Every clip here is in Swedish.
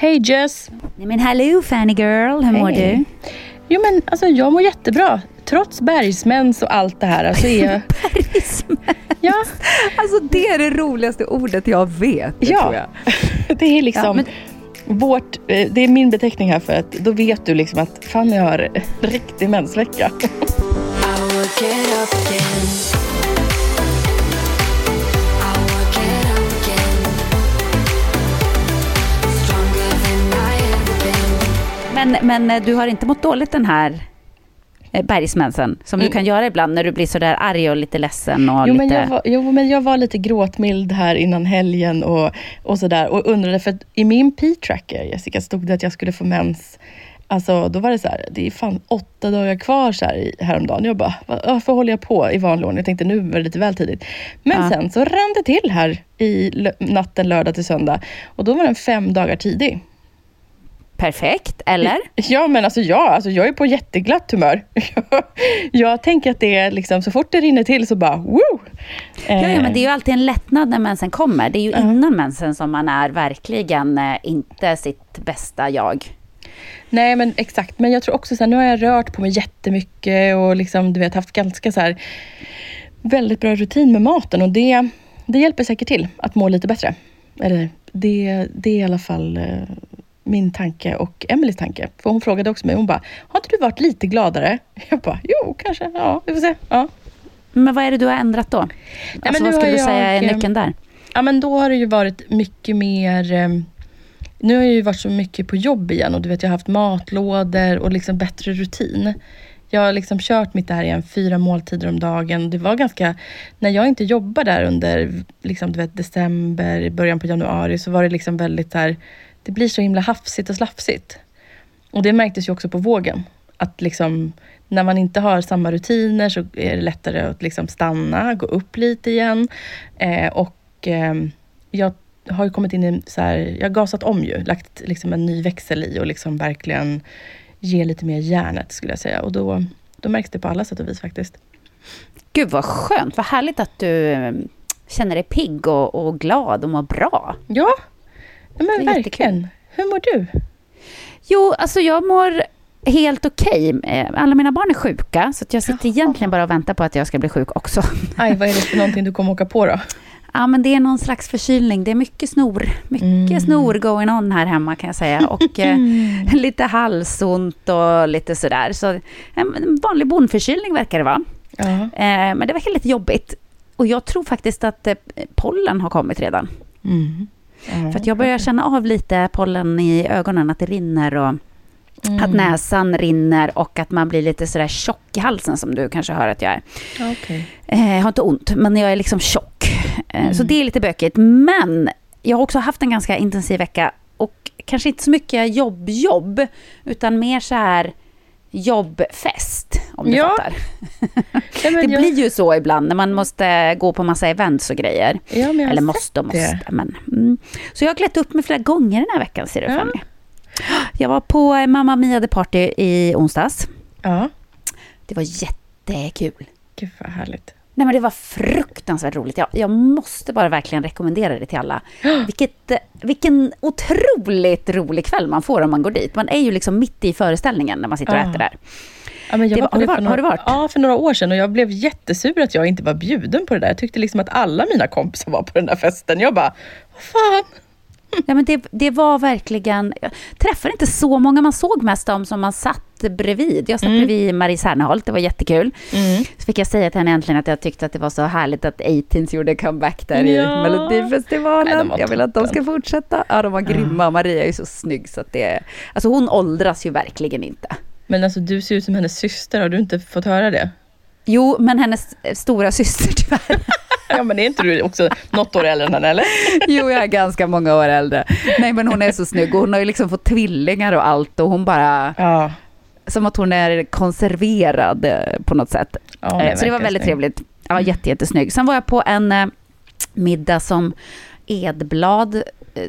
Hej Jess! Nej men hallå Fanny girl, hur mår Hej. du? Jo men alltså jag mår jättebra. Trots bergsmäns och allt det här så är jag... Bergsmän. Ja, Alltså det är det roligaste ordet jag vet. Det tror ja. jag. det är liksom Ja, men- vårt... eh, Det är min beteckning här för att då vet du liksom att Fanny har riktig mensvecka. Men, men eh, du har inte mått dåligt den här eh, bergsmänsen som du Mm. kan göra ibland när du blir sådär arg och lite ledsen och Jo lite... men, jag var, jo, men jag var lite gråtmild här innan helgen och, och sådär och undrade, för att i min P-tracker, Jessica, stod det att jag skulle få mens Alltså då var det så här, det är fan åtta dagar kvar så här häromdagen. Jag bara, "Va- varför håller jag på i vanlig ordning? Jag tänkte nu var det lite väl tidigt. Men Ja. sen så rann det till här i natten lördag till söndag. Och då var den fem dagar tidig. Perfekt, eller? Ja, men alltså, ja, alltså jag är på jätteglatt humör. jag tänker att det är liksom, så fort det rinner till så bara, woo! Ja, ja, Eh, men det är ju alltid en lättnad när mensen kommer. Det är ju innan mensen som man är verkligen eh, inte sitt bästa jag. Nej, men exakt. Men jag tror också så här, nu har jag rört på mig jättemycket och liksom, du vet, haft ganska så här, väldigt bra rutin med maten och det, det hjälper säkert till att må lite bättre. Eller det, det är i alla fall eh, min tanke och Emelies tanke. För hon frågade också mig, hon bara, har inte du varit lite gladare? Jag bara, jo, kanske, ja, vi får se. Ja. Men vad är det du har ändrat då? alltså, men vad skulle du säga är eh, nyckeln där? Ja, men då har det ju varit mycket mer... Eh, nu har jag ju varit så mycket på jobb igen och du vet, jag har haft matlådor och liksom bättre rutin. Jag har liksom kört mitt det här igen, fyra måltider om dagen. Det var ganska... När jag inte jobbade där under liksom, du vet, december, början på januari, så var det liksom väldigt där... Det blir så himla hafsigt och slafsigt. Och det märktes ju också på vågen. Att liksom, när man inte har samma rutiner så är det lättare att liksom stanna, gå upp lite igen. Eh, och eh, jag har ju kommit in i så här, jag har gasat om ju, lagt liksom en ny växel i och liksom verkligen ge lite mer järnet skulle jag säga. Och då, då märks det på alla sätt och vis faktiskt. Gud vad skönt, vad härligt att du eh, känner dig pigg och, och glad och mår bra. Ja, ja men verkligen. jättekul. Hur mår du? Jo, alltså jag mår helt okej. Eh, Alla mina barn är sjuka, så jag sitter egentligen bara och väntar på att jag ska bli sjuk också. Aj, vad är det för någonting du kommer åka på då? Ja, men det är någon slags förkylning. Det är mycket snor. Mycket Mm. snor going on här hemma kan jag säga. Och eh, lite halsont och lite sådär. Så en en vanlig bondförkylning verkar det vara. Ja. Eh, men det verkar lite jobbigt. Och jag tror faktiskt att eh, pollen har kommit redan. Mm. Ja, För att jag börjar känna av lite pollen i ögonen, att det rinner och Mm. att näsan rinner och att man blir lite sådär tjock i halsen som du kanske hör att jag är. Okej. Eh, jag har inte ont, men jag är liksom tjock. Eh, Mm. Så det är lite bökigt. Men jag har också haft en ganska intensiv vecka och kanske inte så mycket jobb-jobb, utan mer så här jobbfest, om du Ja. fattar. Men Det jag, blir ju så ibland när man måste gå på massa events och grejer. ja, men Eller måste och måste, men... Mm. Så jag har klätt upp mig flera gånger den här veckan, ser du Ja. Fanny. Jag var på eh, Mamma Mia The Party i onsdags. Ja, Det var jättekul. gud vad härligt. Nej men det var fruktansvärt roligt. Jag, jag måste bara verkligen rekommendera det till alla. Vilket, eh, vilken otroligt rolig kväll man får om man går dit. Man är ju liksom mitt i föreställningen när man sitter och äter där. Ja, men jag Det var har du varit- några, har du varit? Ja, för några år sedan och jag blev jättesur att jag inte var bjuden på det där. Jag tyckte liksom att alla mina kompisar var på den där festen. Jag bara, vad fan? Ja, men det, det var verkligen... Jag träffade inte så många, man såg mest dem som man satt bredvid. Jag satt Mm. bredvid Marie Serneholt, det var jättekul. Mm. Så fick jag säga till henne äntligen att jag tyckte att det var så härligt att 18 gjorde comeback där i Ja. Melodifestivalen. Nej, de jag vill att de ska fortsätta. Ja, de var grymma. Maria är ju så snygg så att det... Alltså hon åldras ju verkligen inte. Men alltså du ser ut som hennes syster, har du inte fått höra det? Jo, men hennes stora syster tyvärr. Ja men är inte du också något år äldre än henne eller? Jo, jag är ganska många år äldre. Nej, men hon är så snygg hon har ju liksom fått tvillingar och allt och hon bara... Ja. Som att hon är konserverad eh, på något sätt. ja Eh, så det var väldigt snygg. trevligt. Ja, jätte, jättesnygg. Sen var jag på en eh, middag som Edblad,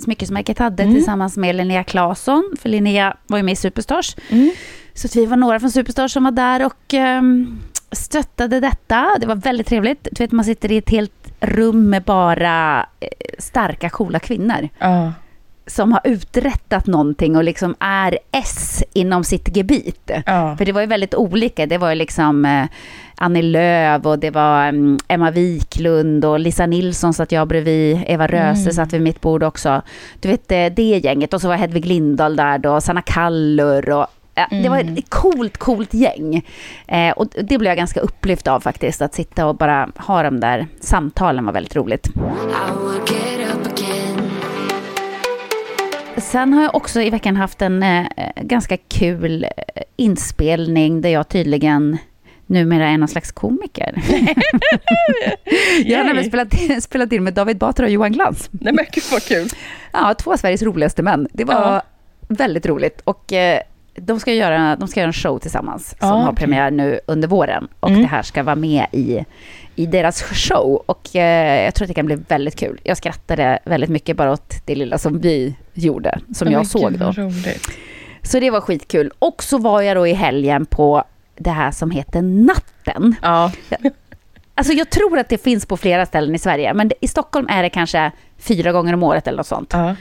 smyckesmärket, hade Mm. tillsammans med Linnea Claesson. För Linnea var ju med i Superstars. Mm. Så vi var några från Superstars som var där och ehm, stöttade detta. Det var väldigt trevligt. Du vet, man sitter i ett helt rum med bara eh, starka, coola kvinnor Ja. som har uträttat någonting och liksom är S inom sitt gebit. Ja. För det var ju väldigt olika. Det var ju liksom eh, Annie Lööf och det var mm, Emma Wiklund och Lisa Nilsson satt jag bredvid. Eva Röse Mm. satt vid mitt bord också. Du vet eh, det gänget. Och så var Hedvig Lindahl där då, Sanna Kallur och ja, Det var Mm. ett coolt, coolt gäng. Eh, och det blev jag ganska upplyft av faktiskt. Att sitta och bara ha de där samtalen var väldigt roligt. Sen har jag också i veckan haft en eh, ganska kul eh, inspelning där jag tydligen numera är någon slags komiker. jag har nämligen spelat, spelat in med David Batra och Johan Glans. Nej men gud vad kul. Ja, två av Sveriges roligaste män. Det var Ja. väldigt roligt. Och eh, de ska, göra, de ska göra en show tillsammans som Ja, har premiär nu under våren. Och Mm. det här ska vara med i, i deras show. Och eh, jag tror att det kan bli väldigt kul. Jag skrattade väldigt mycket bara åt det lilla som vi gjorde, som Nej, jag såg då. roligt. Så det var skitkul. Och så var jag då i helgen på det här som heter Natten. Ja. Alltså jag tror att det finns på flera ställen i Sverige, men i Stockholm är det kanske fyra gånger om året eller något sånt. ja.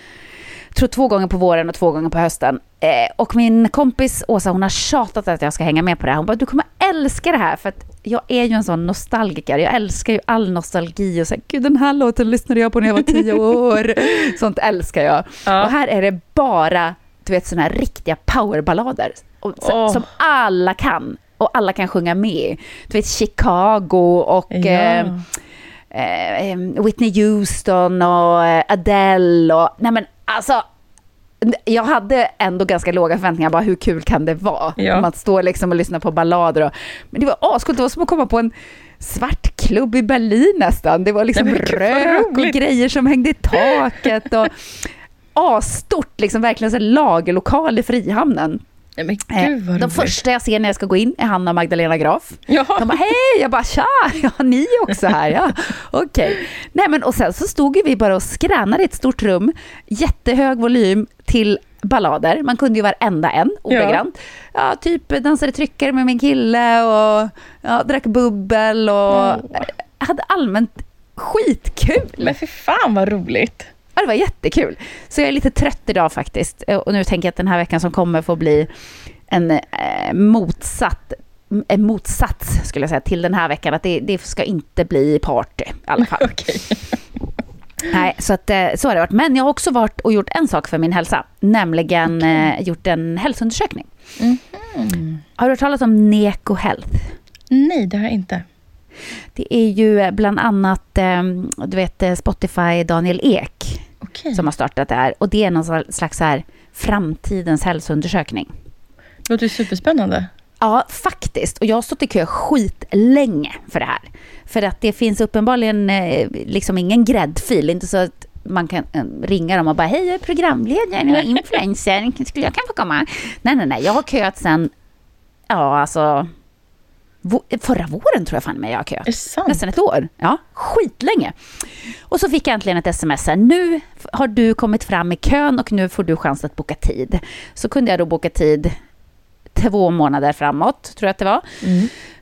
Tror två gånger på våren och två gånger på hösten. Eh, och min kompis Åsa, hon har tjatat att jag ska hänga med på det här. Hon bara, du kommer älska det här, för att jag är ju en sån nostalgiker. Jag älskar ju all nostalgi och så här, gud den här låten lyssnade jag på när jag var tio år. Sånt älskar jag. Ja. Och här är det bara, du vet, såna här riktiga powerballader. Och, så, Åh. Som alla kan. Och alla kan sjunga med. Du vet, Chicago och eh, eh, Whitney Houston och eh, Adele och... Nej men alltså... Jag hade ändå ganska låga förväntningar, bara hur kul kan det vara? Ja. Att stå liksom och lyssna på ballader och... Men det var ascoolt, det var som att komma på en svart klubb i Berlin nästan. Det var liksom Nej, rök och grejer som hängde i taket och... Asstort, liksom verkligen så här lagerlokal i Frihamnen. Nej men Eh, gud De första jag ser när jag ska gå in är Hanna och Magdalena Graf. Ja. De bara hej, jag bara tja, ja ni också här, ja okej. Nej men och sen så stod vi bara och skränade i ett stort rum, jättehög volym till ballader, man kunde ju varenda en ordagrant. Ja. typ dansade tryckare med min kille och ja, drack bubbel och Mm. hade allmänt skitkul. Men för fan vad roligt. Ja, det var jättekul. Så jag är lite trött idag faktiskt. Eh, Och nu tänker jag att den här veckan som kommer får bli en eh, motsatt en motsats skulle jag säga till den här veckan. Att det, det ska inte bli party i alla fall. Nej, så, att, eh, så har det varit. Men jag har också varit och gjort en sak för min hälsa. Nämligen eh, gjort en hälsoundersökning. Har du hört talas om Neko Health? Nej det har jag inte. Det är ju bland annat du vet, Spotify Daniel Ek Okej. som har startat det här. Och det är någon slags så här framtidens hälsoundersökning. Det låter superspännande. Ja, faktiskt. Och jag har stått i kö skitlänge för det här. För att det finns uppenbarligen eh, liksom ingen gräddfil. Inte så att man kan eh, ringa dem och bara hej, jag är programledare, jag är influencer, skulle jag kan få komma? Nej, nej, nej. Jag har köat sedan ja alltså, förra våren tror jag fan mig jag har köat. Nästan ett år. Ja, skitlänge. Och så fick jag äntligen ett sms här. Nu har du kommit fram i kön och nu får du chans att boka tid. Så kunde jag då boka tid två månader framåt, tror jag att det var.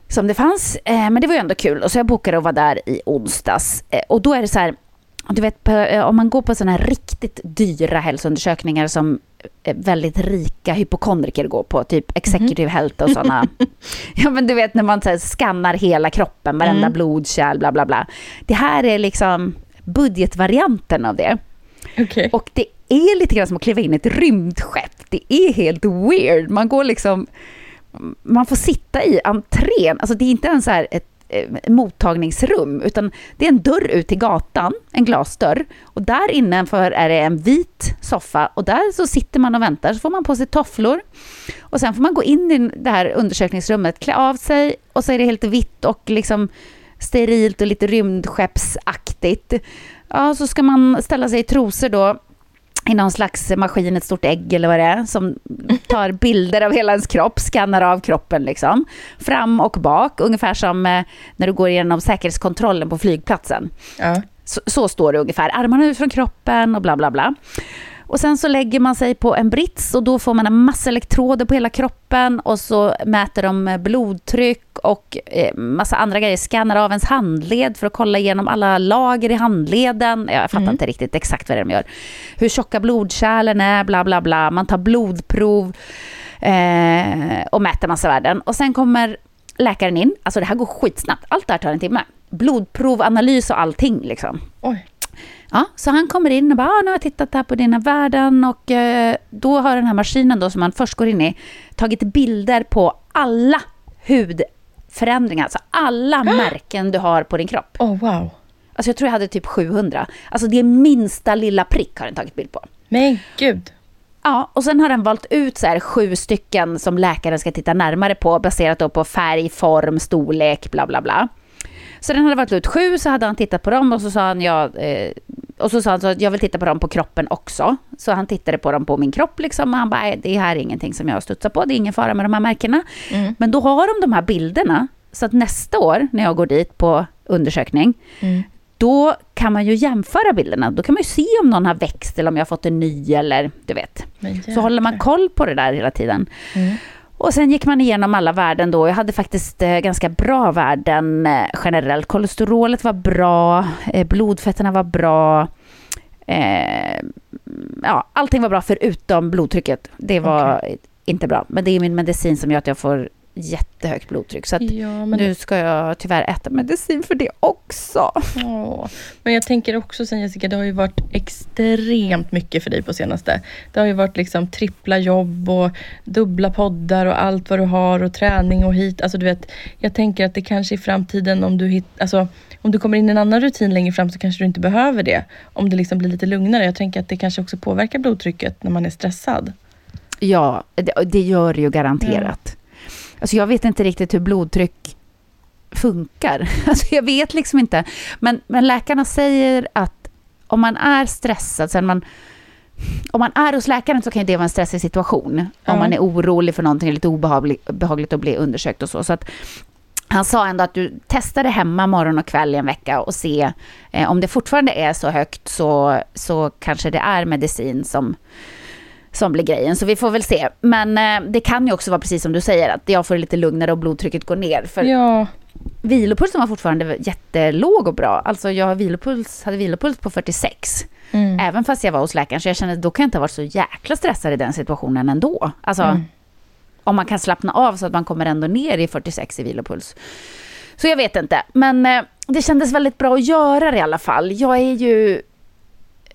Som det fanns. Eh, men det var ju ändå kul. Och så jag bokade och var där i onsdags. Eh, och då är det så här, du vet, eh, om man går på sådana här riktigt dyra hälsoundersökningar som eh, väldigt rika hypokondriker går på, typ executive health och sådana. ja men du vet när man så här, skannar hela kroppen, varenda Mm. blodkärl, bla bla bla. Det här är liksom budgetvarianten av det. Okej. Och det är lite grann som att kliva in i ett rymdskepp. Det är helt weird. Man går liksom... Man får sitta i entrén. Alltså det är inte ens så här ett Eh, mottagningsrum, utan det är en dörr ut till gatan, en glasdörr. Och där innanför är det en vit soffa och där så sitter man och väntar. Så får man på sig tofflor och sen får man gå in i det här undersökningsrummet, klä av sig och så är det helt vitt och liksom sterilt och lite rymdskeppsaktigt. Ja, så ska man ställa sig i trosor då i någon slags maskin, ett stort ägg eller vad det är, som tar bilder av hela ens kropp, skannar av kroppen liksom. Fram och bak, ungefär som eh, när du går igenom säkerhetskontrollen på flygplatsen. Ja. Så, så står det ungefär, armarna ut från kroppen och bla bla bla. Och sen så lägger man sig på en brits och då får man en massa elektroder på hela kroppen och så mäter de blodtryck och eh, massa andra grejer. Skannar av ens handled för att kolla igenom alla lager i handleden. Ja, Jag fattar inte riktigt exakt vad det är de gör. Hur tjocka blodkärlen är, bla bla bla. Man tar blodprov eh, och mäter massa värden. Och sen kommer läkaren in. Alltså det här går skitsnabbt. Allt det här tar en timme. Blodprov, analys och allting liksom. Oj. Ja, så han kommer in och bara, ah, nu har jag tittat här på dina värden och eh, då har den här maskinen då som man först går in i tagit bilder på alla hudförändringar, alltså alla märken du har på din kropp. Oh, wow. Alltså jag tror jag hade typ 700. Alltså det minsta lilla prick har den tagit bild på. Men gud. Ja, och sen har den valt ut så här sju stycken som läkaren ska titta närmare på baserat på färg, form, storlek, bla bla bla. Så den hade valt ut sju, så hade han tittat på dem och så sa han ja, eh, och så sa han så att jag vill titta på dem på kroppen också. Så han tittade på dem på min kropp liksom och han bara, "Nej, det här är ingenting som jag studsar på, det är ingen fara med de här märkena. Mm. Men då har de de här bilderna, så att nästa år när jag går dit på undersökning, Mm. då kan man ju jämföra bilderna. Då kan man ju se om någon har växt eller om jag har fått en ny eller du vet. Så håller man koll på det där hela tiden. Mm. Och sen gick man igenom alla värden då. Jag hade faktiskt eh, ganska bra värden eh, generellt. Kolesterolet var bra, eh, blodfetterna var bra. Eh, ja, allting var bra förutom blodtrycket. Det var inte bra. Men det är min medicin som gör att jag får jättehögt blodtryck. Så Ja, men, nu ska jag tyvärr äta medicin för det också. Åh. men jag tänker också sen Jessica, det har ju varit extremt mycket för dig på senaste. Det har ju varit liksom trippla jobb och dubbla poddar och allt vad du har och träning och hit. Alltså du vet, jag tänker att det kanske i framtiden om du hit, alltså om du kommer in i en annan rutin längre fram så kanske du inte behöver det. Om det liksom blir lite lugnare. Jag tänker att det kanske också påverkar blodtrycket när man är stressad. Ja, det, det gör det ju garanterat. Alltså jag vet inte riktigt hur blodtryck funkar. Alltså jag vet liksom inte. Men, men läkarna säger att om man är stressad, sen man, om man är hos läkaren så kan det vara en stressig situation. Ja. Om man är orolig för någonting, lite obehagligt behagligt att bli undersökt och så. så att, han sa ändå att du testar det hemma morgon och kväll i en vecka och se eh, om det fortfarande är så högt så, så kanske det är medicin som, som blir grejen. Så vi får väl se. Men eh, det kan ju också vara precis som du säger, att jag får det lite lugnare och blodtrycket går ner. För Ja, vilopulsen var fortfarande jättelåg och bra. Alltså jag har vilopuls, hade vilopuls på 46. mm. Även fast jag var hos läkaren. Så jag kände att då kan jag inte ha varit så jäkla stressad i den situationen ändå. Alltså Mm. om man kan slappna av så att man kommer ändå ner i 46 i vilopuls. Så jag vet inte. Men eh, det kändes väldigt bra att göra det i alla fall. Jag är ju...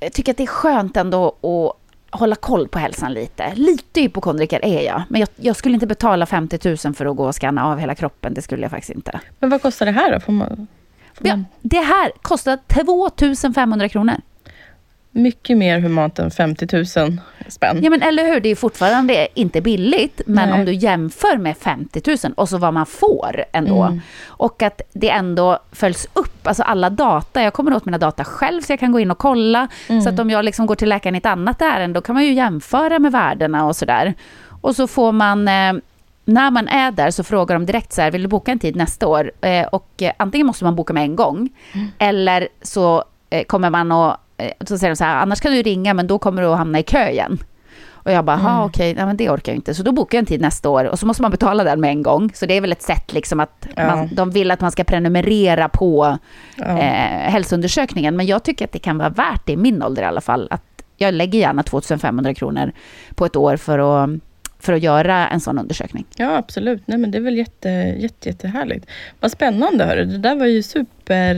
Jag tycker att det är skönt ändå att hålla koll på hälsan lite. Lite hypokondriker är jag. Men jag, jag skulle inte betala 50 000 för att gå och scanna av hela kroppen. Det skulle jag faktiskt inte. Men vad kostar det här då? Får man, får Ja, man det här kostar 2 500 kronor. Mycket mer humant än 50 000 spänn? Ja men eller hur, det är fortfarande inte billigt. Men Nej. om du jämför med 50 000 och så vad man får ändå. Mm. Och att det ändå följs upp, alltså alla data. Jag kommer åt mina data själv så jag kan gå in och kolla. Mm. Så att om jag liksom går till läkaren i ett annat ärende, då kan man ju jämföra med värdena och sådär. Och så får man eh, när man är där så frågar de direkt så här, vill du boka en tid nästa år? Eh, och eh, antingen måste man boka med en gång, eller så eh, kommer man eh, så säger de så här, annars kan du ringa men då kommer du att hamna i kö igen. Och jag bara, mm. okej, nej, men det orkar jag inte. Så då bokar jag en tid nästa år och så måste man betala den med en gång. Så det är väl ett sätt liksom att Ja. man, de vill att man ska prenumerera på Ja. eh, hälsoundersökningen. Men jag tycker att det kan vara värt det i min ålder i alla fall. Att jag lägger gärna 2500 kronor på ett år för att, för att göra en sån undersökning. Ja, absolut. Nej, men det är väl jätte, jätte, jättehärligt. Vad spännande, hörru. Det där var ju super...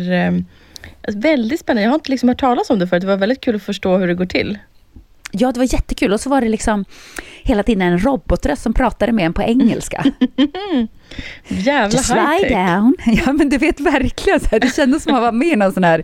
Väldigt spännande. Jag har inte liksom hört talas om det förut. Det var väldigt kul att förstå hur det går till. Ja, det var jättekul. Och så var det liksom hela tiden en robotröst som pratade med en på engelska. Jävla Just lie high-tech. down. Ja men du vet verkligen, så här, det kändes som att vara med i någon sån här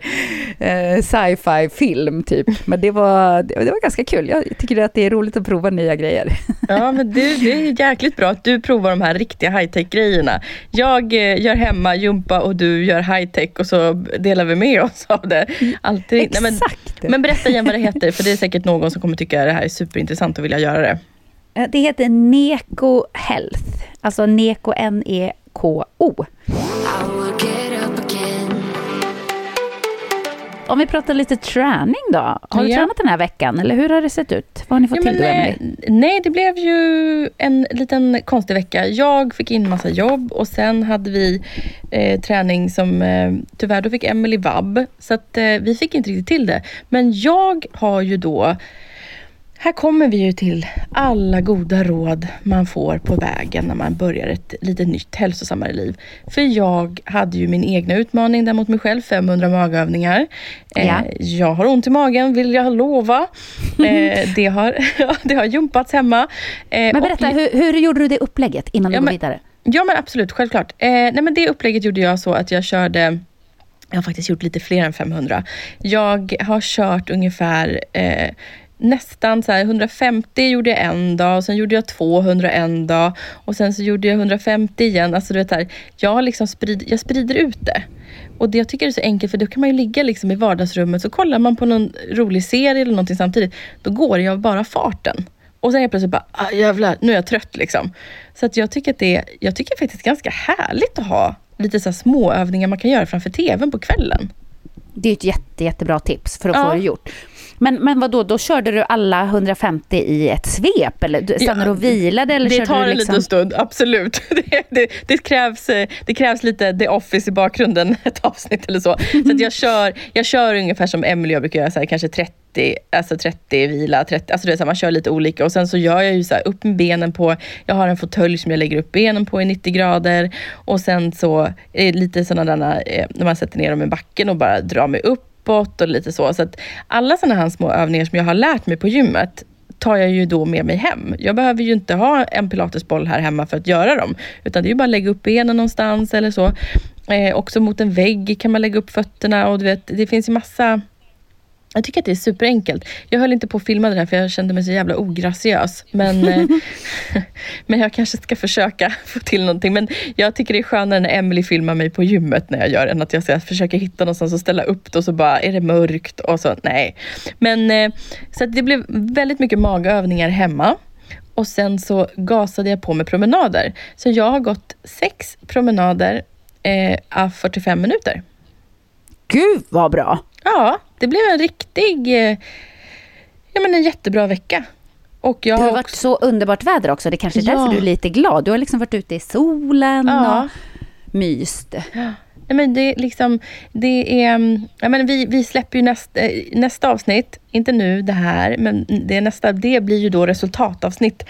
eh, sci-fi film typ. Men det var, det, det var ganska kul. Jag tycker att det är roligt att prova nya grejer. Ja, men det, det är jäkligt bra att du provar de här riktiga high-tech grejerna. Jag eh, gör hemma jumpa och du gör high-tech och så delar vi med oss av det. Alltid. Nej, men, Exakt. men berätta igen vad det heter, för det är säkert någon som kommer tycka det här är superintressant och vilja göra det. Eh, Det heter Neko Health. Alltså Neko, N-E-K-O. Om vi pratar lite träning då. Har du Ja. tränat den här veckan? Eller hur har det sett ut? Vad har ni fått Ja, till då, Emelie? nej, det blev ju en liten konstig vecka. Jag fick in massa jobb och sen hade vi eh, träning som eh, tyvärr då fick Emily vabb. Så att eh, vi fick inte riktigt till det. Men jag har ju då här kommer vi ju till alla goda råd man får på vägen när man börjar ett lite nytt hälsosammare liv. För jag hade ju min egna utmaning där mot mig själv, 500 magövningar. Eh, Ja. Jag har ont i magen, vill jag lova. Eh, det, har, det har jumpats hemma. Eh, Men och- berätta, hur, hur gjorde du det upplägget innan du Ja, går men- vidare? Ja men absolut, självklart. Nej, men det upplägget gjorde jag så att jag körde jag har faktiskt gjort lite fler än 500. Jag har kört ungefär nästan så här 150 gjorde jag en dag och sen gjorde jag 200 en dag och sen så gjorde jag 150 igen. Alltså du vet här, jag, liksom sprid, jag sprider ut det. Och det jag tycker är så enkelt för då kan man ju ligga liksom i vardagsrummet så kollar man på någon rolig serie eller någonting samtidigt. Då går jag bara farten. Och sen helt plötsligt bara, ah, jävlar, nu är jag trött liksom. Så att jag tycker att det är, jag tycker faktiskt ganska härligt att ha lite så små övningar man kan göra framför TVn på kvällen. Det är ett jätte, jättebra tips för att Ja. få det gjort. Men, men vad då, då körde du alla 150 i ett svep? Eller stannade du och vilade? Eller det tar du en liksom... liten stund, absolut. Det, det, det, krävs, eh, det krävs lite The Office i bakgrunden, ett avsnitt eller så. Så jag, kör, jag kör ungefär som Emily jag brukar göra, så här, kanske 30, alltså 30 vila, 30, alltså det är så här, man kör lite olika. Och sen så gör jag ju så här, upp med benen på, jag har en fåtölj som jag lägger upp benen på i 90 grader. Och sen så är det lite sådana där, eh, när man sätter ner dem i backen och bara drar mig uppåt och lite så. Så att alla sådana här små övningar som jag har lärt mig på gymmet, tar jag ju då med mig hem. Jag behöver ju inte ha en pilatesboll här hemma för att göra dem. Utan det är ju bara att lägga upp benen någonstans eller så. Eh, också mot en vägg kan man lägga upp fötterna och du vet, det finns ju massa jag tycker att det är superenkelt. Jag höll inte på att filma det där för jag kände mig så jävla ograciös. Men, men jag kanske ska försöka få till någonting. Men jag tycker det är skönare när Emily filmar mig på gymmet när jag gör det, än att jag ska försöka hitta någonstans och ställa upp det och så bara är det mörkt och så. Nej. Men eh, så det blev väldigt mycket magövningar hemma. Och sen så gasade jag på med promenader. Så jag har gått sex promenader eh, av 45 minuter. Gud vad bra! Ja, det blev en riktig, eh, ja men en jättebra vecka. Och jag Det har varit också, så underbart väder också. Det kanske är Ja. därför du är lite glad. Du har liksom varit ute i solen Ja. och myst. nej men det liksom, det är, mm, ja men vi, vi släpper ju nästa, eh, nästa avsnitt, inte nu det här, men det nästa, det blir ju då resultatavsnitt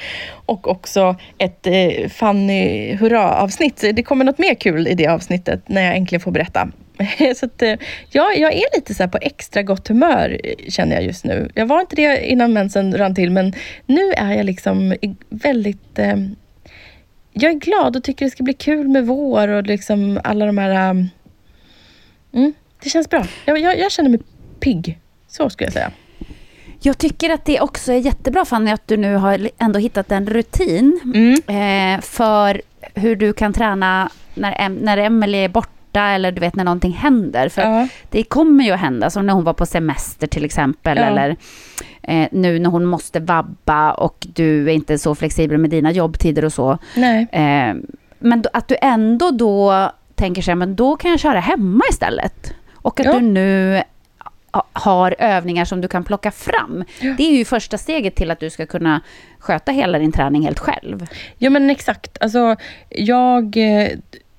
och också ett eh, Fanny hurra-avsnitt. Det kommer något mer kul i det avsnittet när jag äntligen får berätta. Så att, eh, ja, jag är lite så här på extra gott humör eh, känner jag just nu. Jag var inte det innan mensen rann till, men nu är jag liksom väldigt eh, jag är glad och tycker det ska bli kul med vår och liksom alla de här... um, Mm, det känns bra. Jag, jag, jag känner mig pigg. Så skulle jag säga. Jag tycker att det också är jättebra Fanny att du nu har ändå hittat en rutin Mm. eh, för hur du kan träna när, em, när Emelie är borta borta eller du vet när någonting händer. För Ja. det kommer ju att hända, som när hon var på semester till exempel. Ja. Eller eh, nu när hon måste vabba och du är inte så flexibel med dina jobbtider och så. Eh, men att du ändå då tänker sig, men då kan jag köra hemma istället. Och att Ja. du nu ha- har övningar som du kan plocka fram. Ja. Det är ju första steget till att du ska kunna sköta hela din träning helt själv. Ja men exakt. Alltså, jag eh,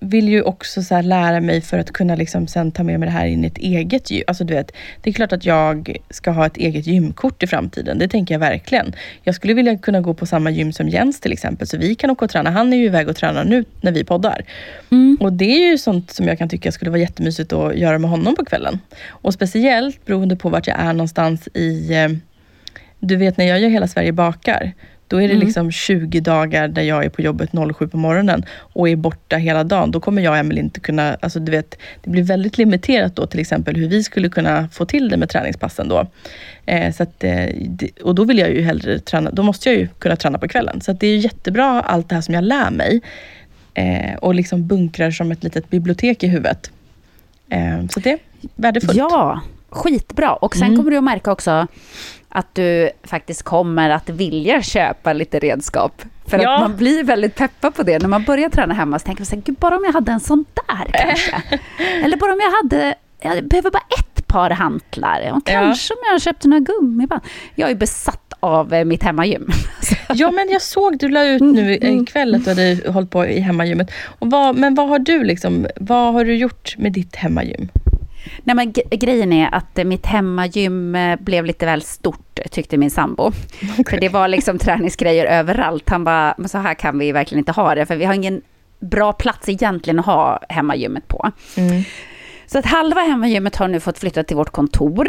vill ju också så lära mig för att kunna liksom sen ta med mig det här in i ett eget gym. Alltså du vet, det är klart att jag ska ha ett eget gymkort i framtiden. Det tänker jag verkligen. Jag skulle vilja kunna gå på samma gym som Jens till exempel, så vi kan åka och träna. Han är ju iväg och tränar nu när vi poddar. Och det är ju sånt som jag kan tycka skulle vara jättemysigt att göra med honom på kvällen. Och speciellt beroende på vart jag är någonstans i eh, du vet när jag gör Hela Sverige bakar, då är det liksom 20 dagar där jag är på jobbet 07 på morgonen och är borta hela dagen. Då kommer jag och Emelie inte kunna, alltså du vet, det blir väldigt limiterat då till exempel hur vi skulle kunna få till det med träningspassen då. Eh, så att, eh, och då vill jag ju hellre träna, då måste jag ju kunna träna på kvällen. Så det är jättebra allt det här som jag lär mig eh, och liksom bunkrar som ett litet bibliotek i huvudet. Eh, så det är värdefullt. Ja, skitbra. Och sen Mm. kommer du att märka också att du faktiskt kommer att vilja köpa lite redskap. För Ja. att man blir väldigt peppad på det. När man börjar träna hemma så tänker man så här, gud bara om jag hade en sån där kanske. Eller bara om jag hade, jag behöver bara ett par hantlar. Och kanske om jag köpte några gummiband. Jag är besatt av eh, mitt hemmagym. Ja, men jag såg, du la ut nu ikväll att du hade hållit på i hemmagymmet. Och vad, men vad har du liksom, vad har du gjort med ditt hemmagym? Nej, men grejen är att eh, mitt hemmagym eh, blev lite väl stort, tyckte min sambo. För det var liksom träningsgrejer överallt. Han bara, men så här kan vi verkligen inte ha det, för vi har ingen bra plats egentligen att ha hemmagymmet på. Så att halva hemmagymmet har nu fått flytta till vårt kontor.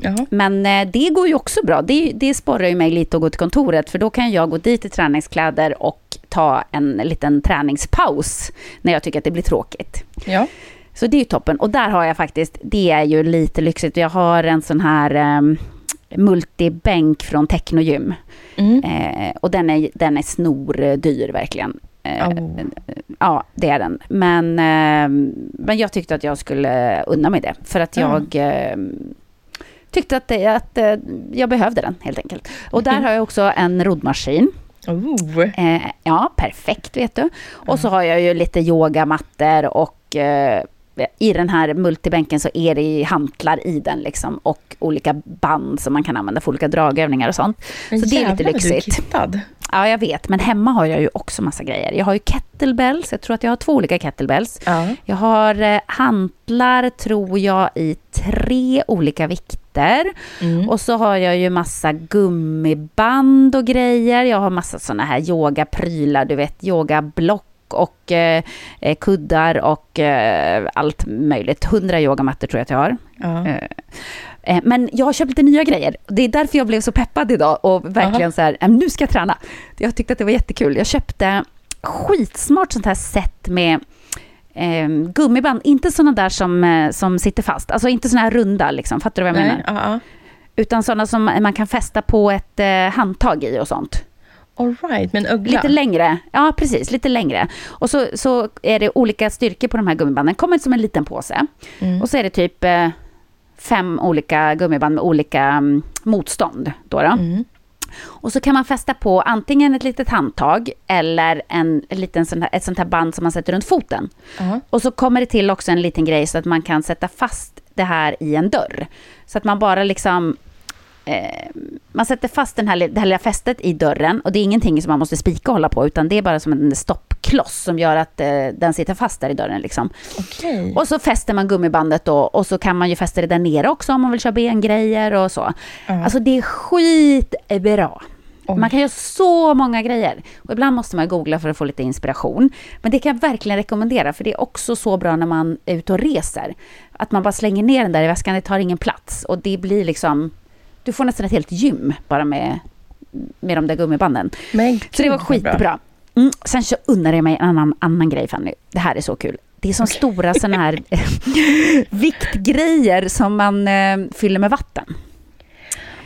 Jaha. Men eh, det går ju också bra. Det, det sporrar ju mig lite att gå till kontoret, för då kan jag gå dit i träningskläder och ta en liten träningspaus när jag tycker att det blir tråkigt. Ja. Så det är ju toppen. Och där har jag faktiskt, det är ju lite lyxigt. Jag har en sån här um, multibänk från Technogym. Mm. Eh, och den är, den är snordyr verkligen. Eh, Oh. Ja, det är den. Men, eh, men jag tyckte att jag skulle unna mig det. För att Ja. jag eh, tyckte att, det, att eh, jag behövde den helt enkelt. Och där har jag också en roddmaskin. Oh. Eh, ja, perfekt vet du. Och så har jag ju lite yogamattor och eh, i den här multibänken så är det hantlar i den liksom och olika band som man kan använda för olika dragövningar och sånt. Men så det är lite vad du är lyxigt. kittad. Ja, jag vet, men hemma har jag ju också massa grejer. Jag har ju kettlebells, jag tror att jag har två olika kettlebells. Ja. Jag har eh, hantlar, tror jag, i tre olika vikter. Mm. Och så har jag ju massa gummiband och grejer. Jag har massa såna här yogaprylar, du vet, yogablock och eh, eh, kuddar och eh, allt möjligt. Hundra yogamattor tror jag att jag har. Ja. Eh, Men jag har köpt lite nya grejer. Det är därför jag blev så peppad idag och verkligen Aha. så här, "Ähm, nu ska jag träna. Jag tyckte att det var jättekul. Jag köpte skitsmart sånt här set med eh, gummiband. Inte såna där som, eh, som sitter fast. Alltså inte såna här runda liksom. Fattar du vad jag Nej, menar? ja. Utan såna som man kan fästa på ett handtag i och sånt. All right, men ögla. Lite längre. Ja, precis. Lite längre. Och så, så är det olika styrkor på de här gummibanden. kommer som en liten påse. Mm. Och så är det typ eh, fem olika gummiband med olika mm, motstånd. Då då. Mm. Och så kan man fästa på antingen ett litet handtag eller en, en liten sån här, ett sånt här band som man sätter runt foten. Ja. Och så kommer det till också en liten grej så att man kan sätta fast det här i en dörr. Så att man bara liksom... Eh, man sätter fast den här, det här lilla fästet i dörren och det är ingenting som man måste spika och hålla på utan det är bara som en stoppkloss som gör att eh, den sitter fast där i dörren. Liksom. Okej. Och så fäster man gummibandet då och så kan man ju fästa det där nere också om man vill köra bengrejer och så. Ja. Alltså det är skitbra. Oj. Man kan göra så många grejer. Och ibland måste man googla för att få lite inspiration. Men det kan jag verkligen rekommendera, för det är också så bra när man är ute och reser. Att man bara slänger ner den där i väskan, det tar ingen plats. Och det blir liksom... Du får nästan ett helt gym bara med, med de där gummibanden. Men Så det var skitbra. Mm, sen så unnar jag mig en annan, annan grej, Fanny. Det här är så kul. Det är som stora såna här viktgrejer som man eh, fyller med vatten.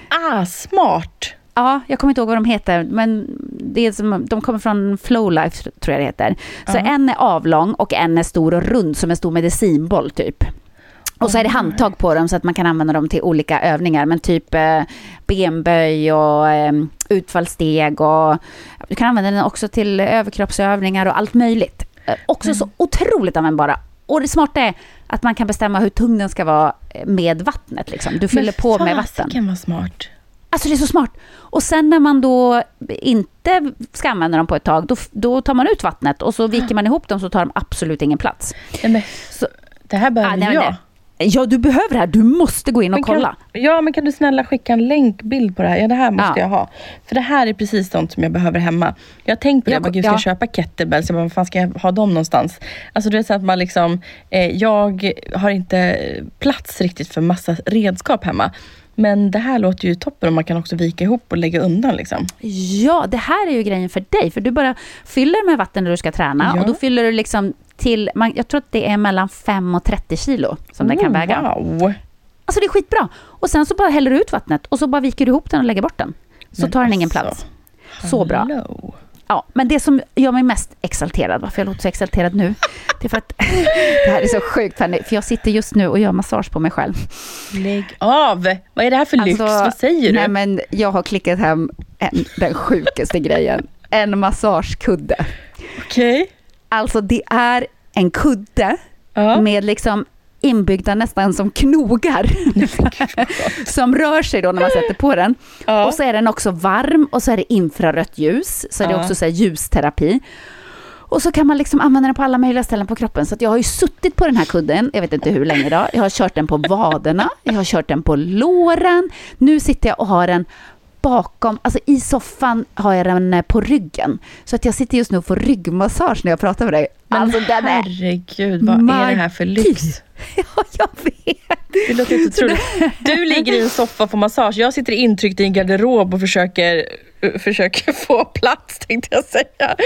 Ah, smart. Ja, jag kommer inte ihåg vad de heter, men det är som, de kommer från Flowlife tror jag det heter. Så Ja. en är avlång och en är stor och rund som en stor medicinboll typ. Och så är det handtag på dem så att man kan använda dem till olika övningar. Men typ eh, benböj och eh, utfallssteg och du kan använda den också till överkroppsövningar och allt möjligt. Eh, också så otroligt användbara. Och det smarta är att man kan bestämma hur tung den ska vara eh, med vattnet. Liksom. Du fyller på med vatten. fasiken vad smart. Alltså det är så smart. Och sen när man då inte ska använda dem på ett tag, då, då tar man ut vattnet och så viker man ihop dem så tar de absolut ingen plats. Nej, men, Så, det här behöver Ah, nej, men jag. det- ja, du behöver det här. Du måste gå in och kan, kolla. Ja, men kan du snälla skicka en länkbild på det här? Ja, det här måste Ja. jag ha. För det här är precis sånt som jag behöver hemma. Jag har tänkt på det, Jag bara, gud, ska jag ja. köpa kettlebells? Jag bara, vad fan ska jag ha dem någonstans? Alltså det är så att man liksom, eh, jag har inte plats riktigt för massa redskap hemma. Men det här låter ju toppen och man kan också vika ihop och lägga undan liksom. Ja, det här är ju grejen för dig. För du bara fyller med vatten när du ska träna. Ja. Och då fyller du liksom till, man, jag tror att det är mellan 5 och 30 kilo som den kan Oh, väga. Wow! Alltså det är skitbra. Och sen så bara häller du ut vattnet och så bara viker du ihop den och lägger bort den. Så Men tar den ingen alltså, plats. Så bra. Ja, men det som gör mig mest exalterad, varför jag låter så exalterad nu, det är för att det här är så sjukt Fanny, för jag sitter just nu och gör massage på mig själv. Lägg av! Vad är det här för lyx? Vad säger du? Alltså, Nej, men jag har klickat hem en, den sjukaste grejen. En massagekudde. Okej. Alltså det är en kudde Ja. med liksom inbyggda nästan som knogar. som rör sig då när man sätter på den. Ja. Och så är den också varm och så är det infrarött ljus. Så är det också så här ljusterapi. Och så kan man liksom använda den på alla möjliga ställen på kroppen. Så jag har ju suttit på den här kudden, jag vet inte hur länge då. Jag har kört den på vaderna, jag har kört den på låren. Nu sitter jag och har den bakom, alltså i soffan har jag den eh, på ryggen. Så att jag sitter just nu och får ryggmassage när jag pratar med dig. Men alltså den är... herregud, vad är det här för lyx? Ja, jag vet. Det låter helt otroligt. Du ligger i en soffa och får massage. Jag sitter intryckt i en garderob och försöker, uh, försöker få plats tänkte jag säga.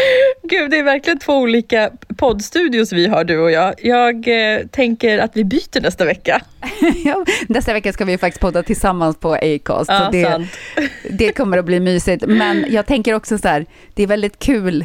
Gud, det är verkligen två olika poddstudios vi har du och jag. Jag eh, tänker att vi byter nästa vecka. Ja, nästa vecka ska vi faktiskt podda tillsammans på Acast. Ja, så det, sant. det kommer att bli mysigt. Men jag tänker också så här, det är väldigt kul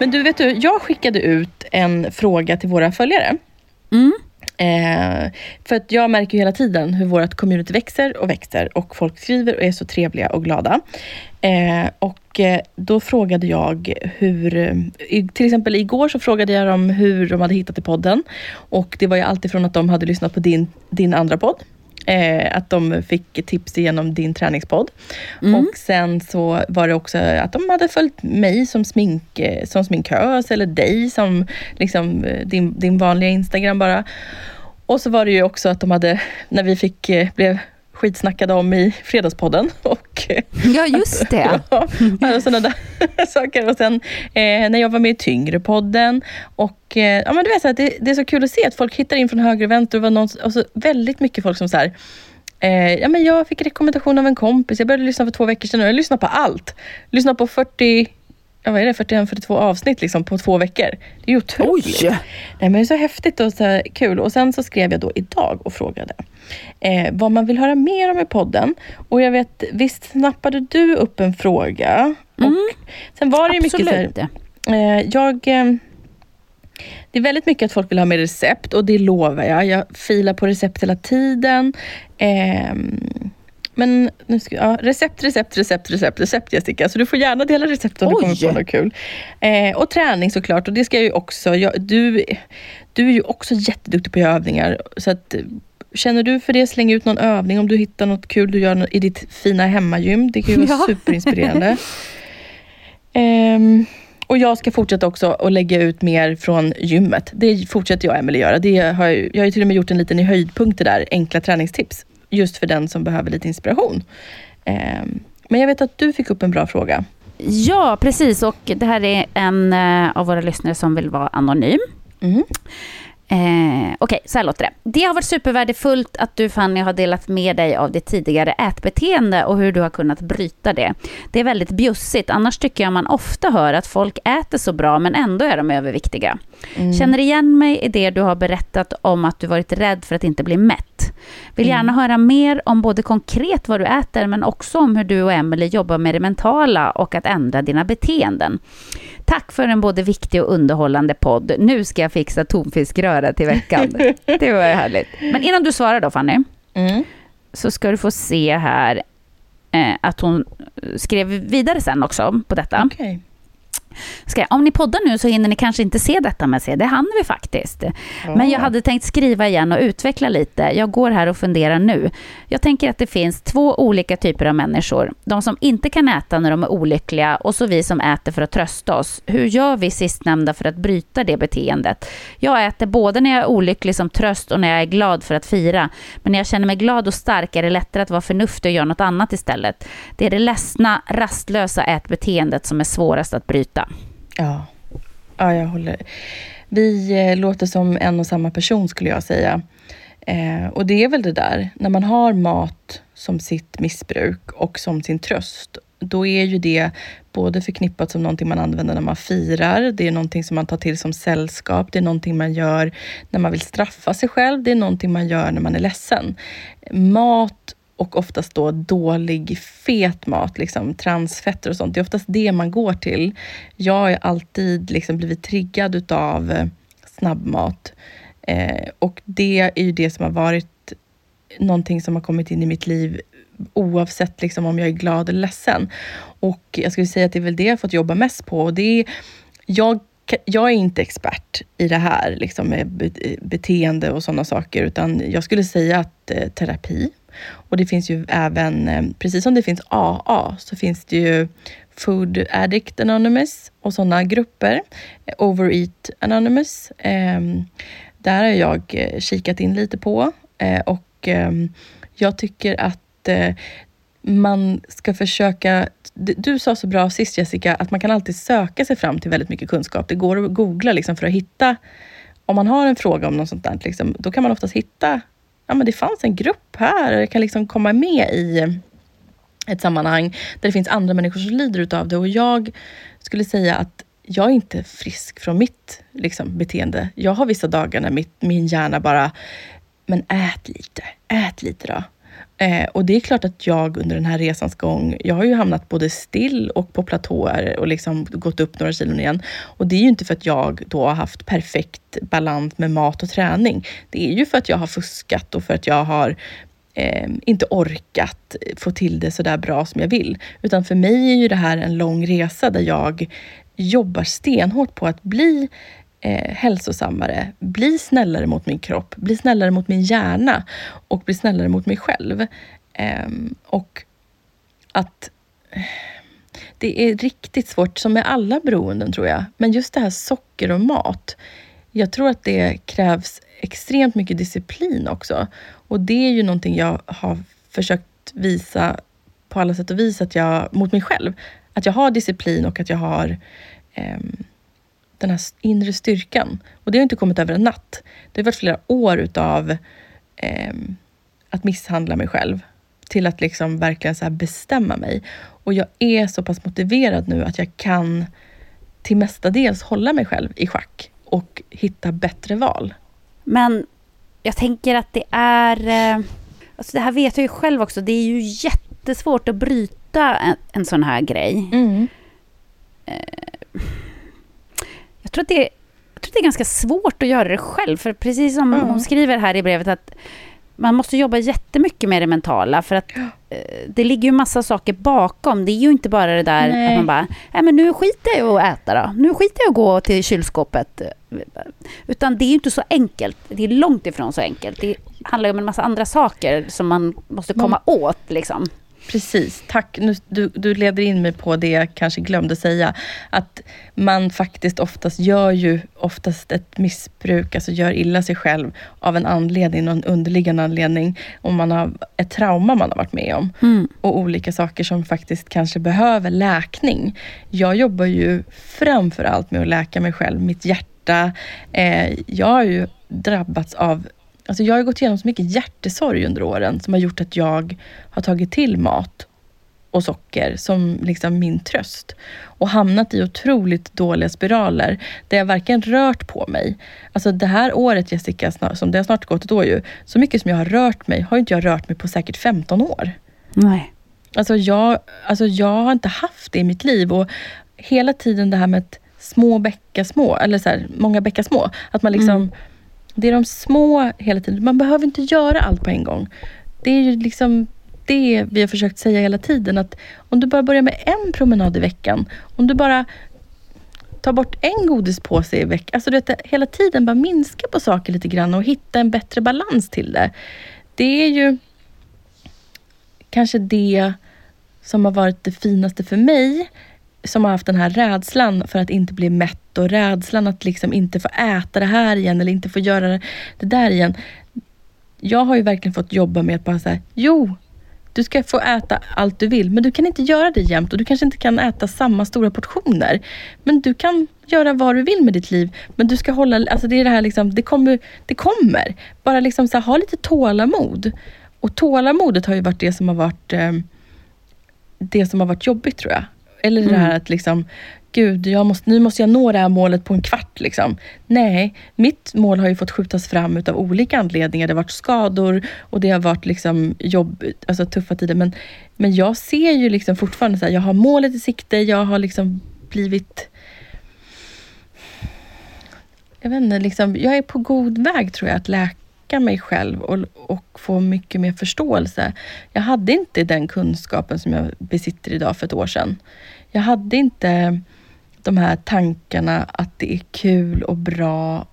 Men du, vet du, jag skickade ut en fråga till våra följare. Mm. Eh, för att jag märker hela tiden hur vårt community växer och växer och folk skriver och är så trevliga och glada. Eh, och eh, då frågade jag hur, eh, till exempel igår så frågade jag dem hur de hade hittat till podden. Och det var ju alltifrån att de hade lyssnat på din, din andra podd. Eh, att de fick tips genom din träningspodd. Och sen så var det också att de hade följt mig som, smink, eh, som sminkös eller dig som liksom, eh, din, din vanliga Instagram bara. Och så var det ju också att de hade, när vi fick, eh, blev skitsnackade om i Fredagspodden. Och, ja, just det. ja, alla sådana där saker. Och sen eh, när jag var med i Tyngre-podden. Och, eh, ja, men du vet, så här, det, det, är så kul att se att folk hittar in från höger och vänster. Och, var någon, och så väldigt mycket folk som så här, Eh, ja, men jag fick rekommendation av en kompis. Jag började lyssna för två veckor sedan och jag lyssnar på allt. Lyssnar på 40, ja, vad är det, 41-42 avsnitt liksom, på två veckor. Det är ju otroligt. Oj. Nej, men det är så häftigt och så kul. Och sen så skrev jag då idag och frågade eh, vad man vill höra mer om i podden. Och jag vet, visst snappade du upp en fråga? Mm. Och sen var det ju mycket så här, eh, jag... Eh, det är väldigt mycket att folk vill ha mer recept och det lovar jag. Jag filar på recept hela tiden. Men nu ska, ja, recept, recept, recept, recept, recept Jessica. Så du får gärna dela recept om Oj. du kommer på något kul. Eh, och träning såklart. Och det ska jag ju också. Jag, du, du är ju också jätteduktig på att göra övningar. Så att, Känner du för det, släng ut någon övning om du hittar något kul du gör i ditt fina hemmagym. Det kan ju vara ja. superinspirerande. um, och jag ska fortsätta också att lägga ut mer från gymmet. Det fortsätter jag och Emelie göra. Det har jag, jag har till och med gjort en liten i höjdpunkter där, enkla träningstips. Just för den som behöver lite inspiration. Um, men jag vet att du fick upp en bra fråga. Ja, precis. Och det här är en uh, av våra lyssnare som vill vara anonym. Mm. Eh, Okej, okay, så här låter det. Det har varit supervärdefullt att du Fanny har delat med dig av ditt tidigare ätbeteende och hur du har kunnat bryta det. Det är väldigt bjussigt, annars tycker jag man ofta hör att folk äter så bra men ändå är de överviktiga. Mm. Känner igen mig i det du har berättat om att du varit rädd för att inte bli mätt. Vill mm. gärna höra mer om både konkret vad du äter men också om hur du och Emelie jobbar med det mentala och att ändra dina beteenden. Tack för en både viktig och underhållande podd. Nu ska jag fixa tonfiskröra till veckan. Det var härligt. Men innan du svarar då Fanny, mm. så ska du få se här eh, att hon skrev vidare sen också på detta. Okay. Ska, om ni poddar nu så hinner ni kanske inte se detta med se, det hann vi faktiskt. Mm. Men jag hade tänkt skriva igen och utveckla lite. Jag går här och funderar nu. Jag tänker att det finns två olika typer av människor. De som inte kan äta när de är olyckliga och så vi som äter för att trösta oss. Hur gör vi sistnämnda för att bryta det beteendet? Jag äter både när jag är olycklig som tröst och när jag är glad för att fira. Men när jag känner mig glad och stark är det lättare att vara förnuftig och göra något annat istället. Det är det ledsna, rastlösa ätbeteendet som är svårast att bryta. Ja, ja jag håller. Vi eh, låter som en och samma person skulle jag säga. Eh, och det är väl det där, när man har mat som sitt missbruk och som sin tröst, då är ju det både förknippat som någonting man använder när man firar, det är någonting som man tar till som sällskap, det är någonting man gör när man vill straffa sig själv, det är någonting man gör när man är ledsen. Mat och oftast då dålig fet mat, liksom transfetter och sånt. Det är oftast det man går till. Jag har alltid liksom blivit triggad utav eh, snabbmat eh, och det är ju det som har varit någonting som har kommit in i mitt liv oavsett liksom om jag är glad eller ledsen. Och jag skulle säga att det är väl det jag har fått jobba mest på. Och det är, jag jag är inte expert i det här liksom med beteende och sådana saker, utan jag skulle säga att eh, terapi och det finns ju även, eh, precis som det finns AA, så finns det ju Food Addict Anonymous och sådana grupper. Eh, Overeat Anonymous. Ehm, där har jag eh, kikat in lite på eh, och ehm, jag tycker att man ska försöka... Du sa så bra sist Jessica, att man kan alltid söka sig fram till väldigt mycket kunskap. Det går att googla liksom för att hitta... Om man har en fråga om något sånt där, liksom, då kan man oftast hitta ja, men det fanns en grupp här, jag kan liksom komma med i ett sammanhang där det finns andra människor som lider utav det. Och jag skulle säga att jag är inte frisk från mitt liksom, beteende. Jag har vissa dagar när mitt, min hjärna bara, men ät lite, ät lite då. Eh, och det är klart att jag under den här resans gång, jag har ju hamnat både still och på platåer och liksom gått upp några kilon igen. Och det är ju inte för att jag då har haft perfekt balans med mat och träning. Det är ju för att jag har fuskat och för att jag har eh, inte orkat få till det så där bra som jag vill. Utan för mig är ju det här en lång resa där jag jobbar stenhårt på att bli eh, hälsosammare, bli snällare mot min kropp, bli snällare mot min hjärna och bli snällare mot mig själv. Eh, och att det är riktigt svårt, som med alla beroenden tror jag, men just det här socker och mat. Jag tror att det krävs extremt mycket disciplin också. Och det är ju någonting jag har försökt visa på alla sätt och vis att jag, mot mig själv, att jag har disciplin och att jag har ehm, den här inre styrkan. Och det har inte kommit över en natt. Det har varit flera år utav ehm, att misshandla mig själv till att liksom verkligen så bestämma mig. Och jag är så pass motiverad nu att jag kan till mestadels hålla mig själv i schack och hitta bättre val. Men jag tänker att det är... eh, Alltså det här vet jag ju själv också. Det är ju jättesvårt att bryta en, en sån här grej. Mm. Jag tror, att det, jag tror att det är ganska svårt att göra det själv. För precis som Mm. hon skriver här i brevet att man måste jobba jättemycket med det mentala. För att eh, det ligger ju massa saker bakom. Det är ju inte bara det där Nej. att man bara, nej men nu skiter jag i att äta då. Nu skiter jag i att gå till kylskåpet. Utan det är ju inte så enkelt. Det är långt ifrån så enkelt. Det handlar ju om en massa andra saker som man måste komma åt liksom. Precis, tack. Nu, du, du leder in mig på det jag kanske glömde säga. Att man faktiskt oftast gör ju oftast ett missbruk, alltså gör illa sig själv av en anledning, någon underliggande anledning. Om man har ett trauma man har varit med om. Och olika saker som faktiskt kanske behöver läkning. Jag jobbar ju framför allt med att läka mig själv, mitt hjärta. Eh, jag har ju drabbats av Alltså jag har gått igenom så mycket hjärtesorg under åren som har gjort att jag har tagit till mat och socker som liksom min tröst. Och hamnat i otroligt dåliga spiraler där jag varken rört på mig. Alltså det här året Jessica, som det har snart gått ett år ju, så mycket som jag har rört mig har inte jag rört mig på säkert 15 år. Nej. Alltså jag, alltså jag har inte haft det i mitt liv och hela tiden det här med att små bäckar små, eller så här, många bäckar små. Att man liksom, det är de små hela tiden. Man behöver inte göra allt på en gång. Det är ju liksom det vi har försökt säga hela tiden. Att om du bara börjar med en promenad i veckan. Om du bara tar bort en godispåse i veckan. Alltså du vet, hela tiden bara minska på saker lite grann och hitta en bättre balans till det. Det är ju kanske det som har varit det finaste för mig som har haft den här rädslan för att inte bli mätt och rädslan att liksom inte få äta det här igen eller inte få göra det där igen. Jag har ju verkligen fått jobba med att bara säga, jo, du ska få äta allt du vill, men du kan inte göra det jämt och du kanske inte kan äta samma stora portioner. Men du kan göra vad du vill med ditt liv, men du ska hålla, alltså det är det här liksom, det kommer, det kommer. Bara liksom så här, ha lite tålamod. Och tålamodet har ju varit det som har varit eh, det som har varit jobbigt tror jag. Eller det här att liksom, gud, jag måste, nu måste jag nå det här målet på en kvart. Liksom. Nej, mitt mål har ju fått skjutas fram utav olika anledningar. Det har varit skador och det har varit liksom jobb, alltså tuffa tider. Men, men jag ser ju liksom fortfarande så här, jag har målet i sikte, jag har liksom blivit jag vet inte, liksom, jag är på god väg tror jag att läka mig själv och, och få mycket mer förståelse. Jag hade inte den kunskapen som jag besitter idag för ett år sedan. Jag hade inte de här tankarna att det är kul och bra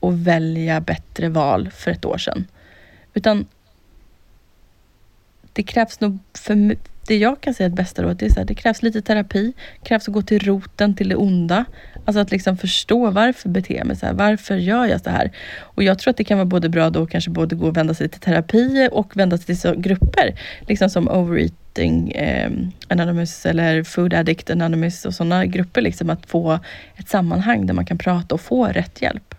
att välja bättre val för ett år sedan. Utan det krävs nog, för det jag kan säga är ett bästa råd, det är så här, det krävs lite terapi, det krävs att gå till roten till det onda. Alltså att liksom förstå varför beter jag mig så här, varför gör jag så här? Och jag tror att det kan vara både bra då kanske både gå och vända sig till terapi och vända sig till så grupper, liksom som Overeating eh, Anonymous eller Food Addict Anonymous och sådana grupper, liksom att få ett sammanhang där man kan prata och få rätt hjälp.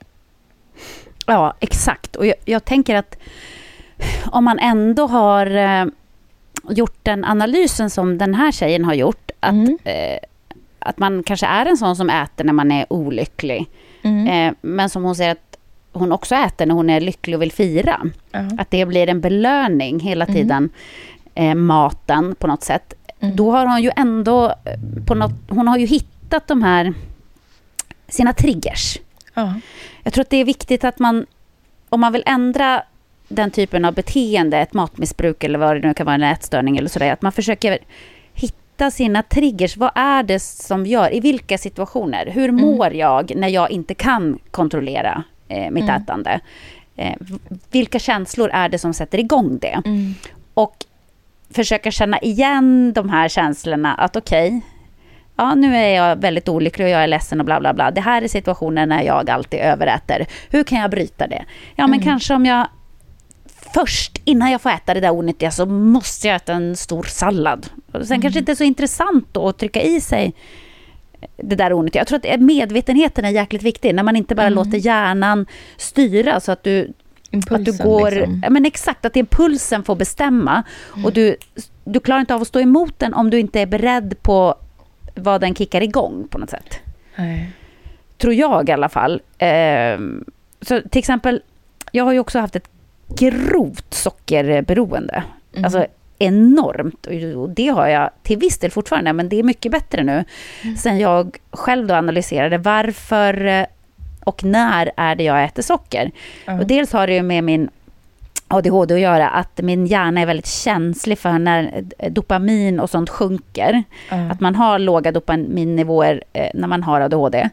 Ja, exakt. Och jag, jag tänker att om man ändå har eh, gjort den analysen som den här tjejen har gjort, att, Mm. eh, att man kanske är en sån som äter när man är olycklig, Mm. eh, men som hon säger att hon också äter när hon är lycklig och vill fira. Ja. Att det blir en belöning hela tiden, eh, maten på något sätt. Mm. Då har hon ju ändå, eh, på något, hon har ju hittat de här, sina triggers. Ja. Jag tror att det är viktigt att man, om man vill ändra den typen av beteende, ett matmissbruk eller vad det nu kan vara, en ätstörning eller sådär, att man försöker hitta sina triggers. Vad är det som gör, i vilka situationer? Hur mår jag när jag inte kan kontrollera eh, mitt ätande? Eh, vilka känslor är det som sätter igång det? Mm. Och försöka känna igen de här känslorna, att okej, ja nu är jag väldigt olycklig och jag är ledsen och bla bla bla. Det här är situationen när jag alltid överäter. Hur kan jag bryta det? Ja men kanske om jag först, innan jag får äta det där onyttiga, så måste jag äta en stor sallad. Och sen kanske inte är så intressant då att trycka i sig det där onyttiga. Jag tror att medvetenheten är jäkligt viktig, när man inte bara låter hjärnan styra, så att du Impulsen, att du går, liksom. ja, men exakt, att impulsen får bestämma. Och du, du klarar inte av att stå emot den om du inte är beredd på vad den kickar igång på något sätt. Nej. Tror jag i alla fall. Ehm, så till exempel, jag har ju också haft ett grovt sockerberoende. Mm. Alltså enormt. Och det har jag till viss del fortfarande, men det är mycket bättre nu. Mm. Sen jag själv då analyserade varför eh, och när är det jag äter socker. Ja. Och dels har det ju med min ADHD att göra, att min hjärna är väldigt känslig för när dopamin och sånt sjunker. Ja. Att man har låga dopaminnivåer eh, när man har ADHD.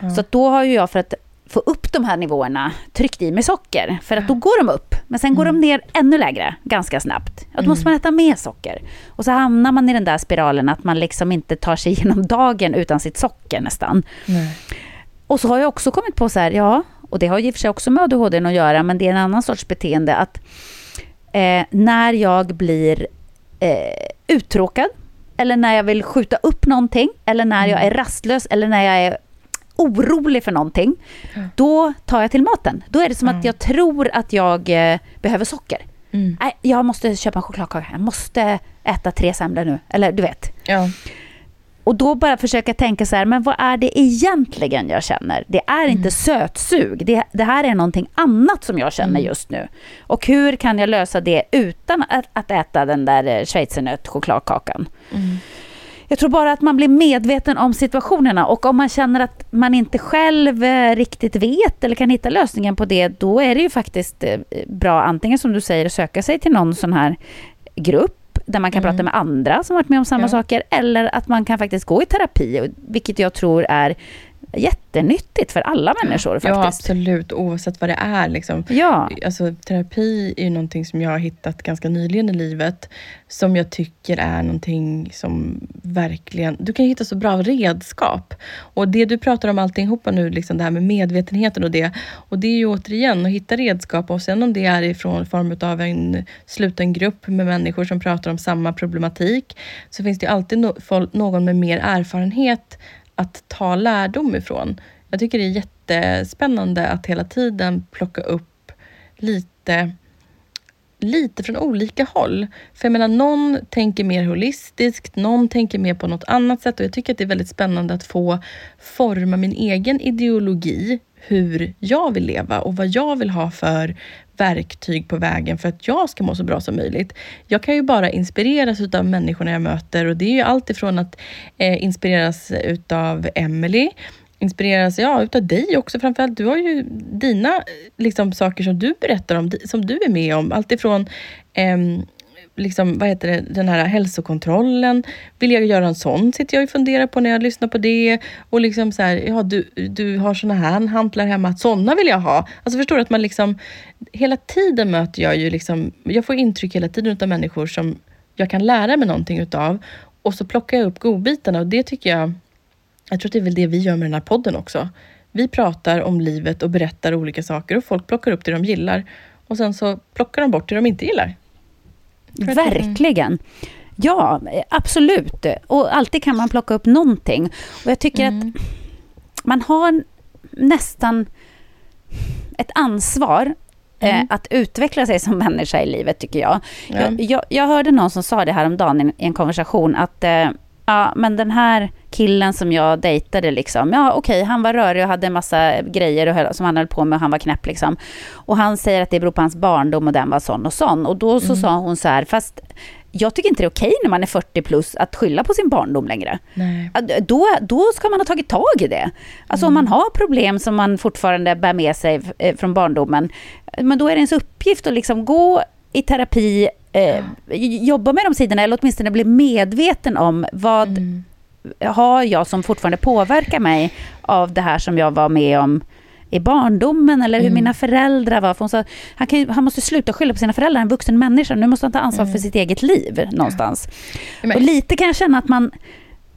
Ja. Så då har ju jag för att få upp de här nivåerna tryckt i mig socker. För att då går de upp, men sen går Mm. de ner ännu lägre ganska snabbt. Ja, Då måste man äta mer socker. Och så hamnar man i den där spiralen att man liksom inte tar sig igenom dagen utan sitt socker nästan. Nej. Och så har jag också kommit på så här, ja, och det har ju i och för sig också med ADHD att göra, men det är en annan sorts beteende att eh, när jag blir eh, uttråkad, eller när jag vill skjuta upp någonting, eller när jag är rastlös, eller när jag är orolig för någonting, då tar jag till maten. Då är det som att jag tror att jag eh, behöver socker. Mm. Nej, jag måste köpa en chokladkaka, jag måste äta tre semlor nu, eller du vet. Ja. Och då bara försöka tänka så här, men vad är det egentligen jag känner? Det är inte sötsug, det, det här är någonting annat som jag känner just nu. Och hur kan jag lösa det utan att, att äta den där eh, schweizernöt chokladkakan? Jag tror bara att man blir medveten om situationerna och om man känner att man inte själv eh, riktigt vet eller kan hitta lösningen på det, då är det ju faktiskt eh, bra antingen som du säger söka sig till någon sån här grupp där man kan prata med andra som varit med om samma Ja. saker eller att man kan faktiskt gå i terapi, vilket jag tror är jättenyttigt för alla människor ja, faktiskt. absolut. Oavsett vad det är. Liksom. Ja, Alltså, terapi är ju någonting som jag har hittat ganska nyligen i livet. Som jag tycker är någonting som verkligen... Du kan hitta så bra redskap. Och det du pratar om alltihopa nu, liksom det här med medvetenheten och det. Och det är ju återigen att hitta redskap och sen om det är ifrån form av en sluten grupp med människor som pratar om samma problematik. Så finns det alltid no någon med mer erfarenhet att ta lärdom ifrån. Jag tycker det är jättespännande att hela tiden plocka upp lite lite från olika håll. För jag menar, någon tänker mer holistiskt, någon tänker mer på något annat sätt och jag tycker att det är väldigt spännande att få forma min egen ideologi, hur jag vill leva och vad jag vill ha för verktyg på vägen för att jag ska må så bra som möjligt. Jag kan ju bara inspireras utav människorna jag möter och det är ju allt ifrån att eh, inspireras utav Emily inspireras ja, utav dig också framförallt. Du har ju dina eh, liksom, saker som du berättar om, som du är med om. Allt ifrån eh, liksom, vad heter det, den här hälsokontrollen. Vill jag göra en sån? Sitter jag och funderar på när jag lyssnar på det. Och liksom så här, ja, du, du har såna här hantlar hemma, såna vill jag ha. Alltså förstår du att man liksom, hela tiden möter jag ju liksom, jag får intryck hela tiden av människor som jag kan lära mig någonting utav. Och så plockar jag upp godbitarna och det tycker jag jag tror att det är väl det vi gör med den här podden också. Vi pratar om livet och berättar olika saker och folk plockar upp det de gillar. Och sen så plockar de bort det de inte gillar. Verkligen. Ja, absolut. Och alltid kan man plocka upp någonting. Och jag tycker Mm. att man har nästan ett ansvar eh, Mm. att utveckla sig som människa i livet, tycker jag. Ja. Jag, jag. jag hörde någon som sa det här om dagen i en konversation, att eh, ja, men den här killen som jag dejtade, liksom, ja okej, han var rörig och hade en massa grejer som han höll på med och han var knäpp. Liksom. Och han säger att det beror på hans barndom och den var sån och sån. Och då så sa hon så här, fast jag tycker inte det är okej när man är 40 plus att skylla på sin barndom längre. Nej. Då, då ska man ha tagit tag i det. Alltså om man har problem som man fortfarande bär med sig eh, från barndomen, men då är det ens uppgift att liksom gå i terapi, eh, jobba med de sidorna, eller åtminstone bli medveten om vad Mm. har jag som fortfarande påverkar mig av det här som jag var med om i barndomen eller hur Mm. mina föräldrar var. För hon, sa, han, kan, han måste sluta skylla på sina föräldrar, en vuxen människa. Nu måste han ta ansvar för sitt eget liv någonstans. Mm. Men- Och lite kan jag känna att man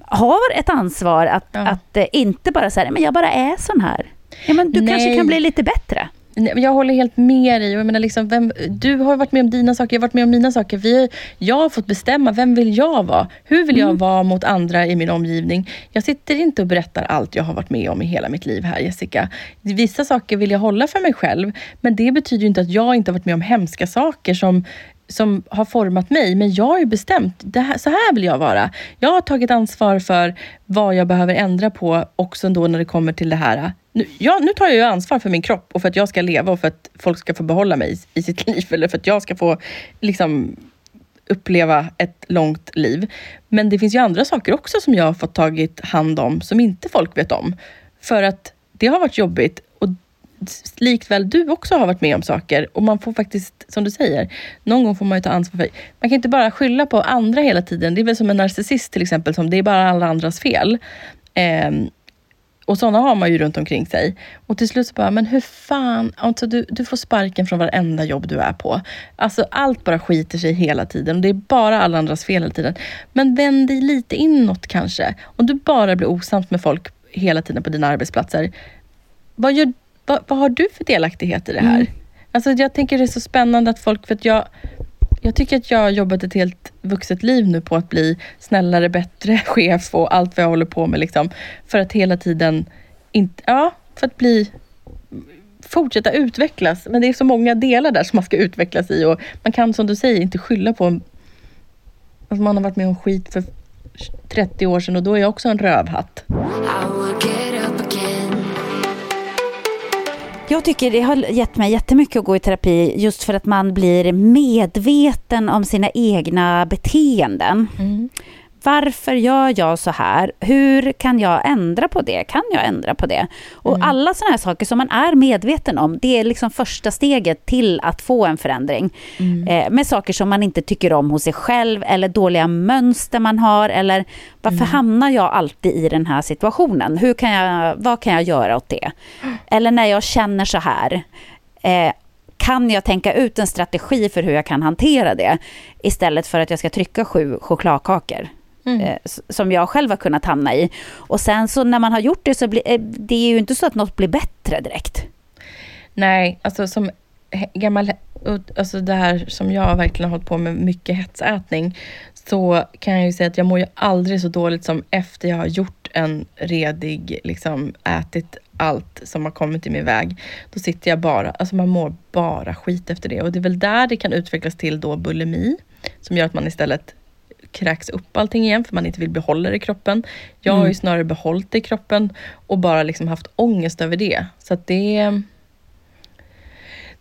har ett ansvar att, Ja. att eh, inte bara säga, men jag bara är sån här. Ja, men du kanske Nej. kan bli lite bättre. Jag håller helt med dig. Jag menar liksom, vem, du har varit med om dina saker, jag har varit med om mina saker. Vi, jag har fått bestämma, vem vill jag vara? Hur vill jag vara mot andra i min omgivning? Jag sitter inte och berättar allt jag har varit med om i hela mitt liv här, Jessica. Vissa saker vill jag hålla för mig själv, men det betyder inte att jag inte har varit med om hemska saker som som har format mig, men jag har ju bestämt, det här, så här vill jag vara. Jag har tagit ansvar för vad jag behöver ändra på också då när det kommer till det här. Nu, ja, nu tar jag ju ansvar för min kropp och för att jag ska leva och för att folk ska få behålla mig i, i sitt liv eller för att jag ska få liksom uppleva ett långt liv. Men det finns ju andra saker också som jag har fått tagit hand om som inte folk vet om. För att det har varit jobbigt och likväl du också har varit med om saker och man får faktiskt, som du säger, någon gång får man ju ta ansvar för Man kan inte bara skylla på andra hela tiden. Det är väl som en narcissist till exempel, som det är bara alla andras fel. Ehm, och sådana har man ju runt omkring sig. Och till slut så bara, men hur fan, alltså du, du får sparken från varenda jobb du är på. Alltså allt bara skiter sig hela tiden. Och det är bara alla andras fel hela tiden. Men vänd dig lite inåt kanske. Om du bara blir osams med folk hela tiden på dina arbetsplatser. Vad, gör, vad, vad har du för delaktighet i det här? Mm. Alltså jag tänker det är så spännande att folk, för att jag jag tycker att jag har jobbat ett helt vuxet liv nu på att bli snällare, bättre chef och allt vad jag håller på med. Liksom, för att hela tiden, inte, ja, för att bli fortsätta utvecklas. Men det är så många delar där som man ska utvecklas i och man kan som du säger inte skylla på att alltså man har varit med om skit för 30 år sedan och då är jag också en rövhatt. Jag tycker det har gett mig jättemycket att gå i terapi just för att man blir medveten om sina egna beteenden. Mm. Varför gör jag så här? Hur kan jag ändra på det? Kan jag ändra på det? Och alla sådana här saker som man är medveten om, det är liksom första steget till att få en förändring. Eh, med saker som man inte tycker om hos sig själv eller dåliga mönster man har eller varför hamnar jag alltid i den här situationen? Hur kan jag, vad kan jag göra åt det? Eller när jag känner så här, eh, kan jag tänka ut en strategi för hur jag kan hantera det istället för att jag ska trycka sju chokladkakor? Eh, s- som jag själv har kunnat hamna i. Och sen så när man har gjort det så blir eh, det är ju inte så att något blir bättre direkt. Nej, alltså som gammal, alltså det här som jag verkligen har hållit på med, mycket hetsätning, så kan jag ju säga att jag mår ju aldrig så dåligt som efter jag har gjort en redig, liksom ätit allt som har kommit i min väg. Då sitter jag bara, alltså man mår bara skit efter det. Och det är väl där det kan utvecklas till då bulimi, som gör att man istället kräks upp allting igen för man inte vill behålla det i kroppen. Jag har ju snarare behållit det i kroppen och bara liksom haft ångest över det. Så det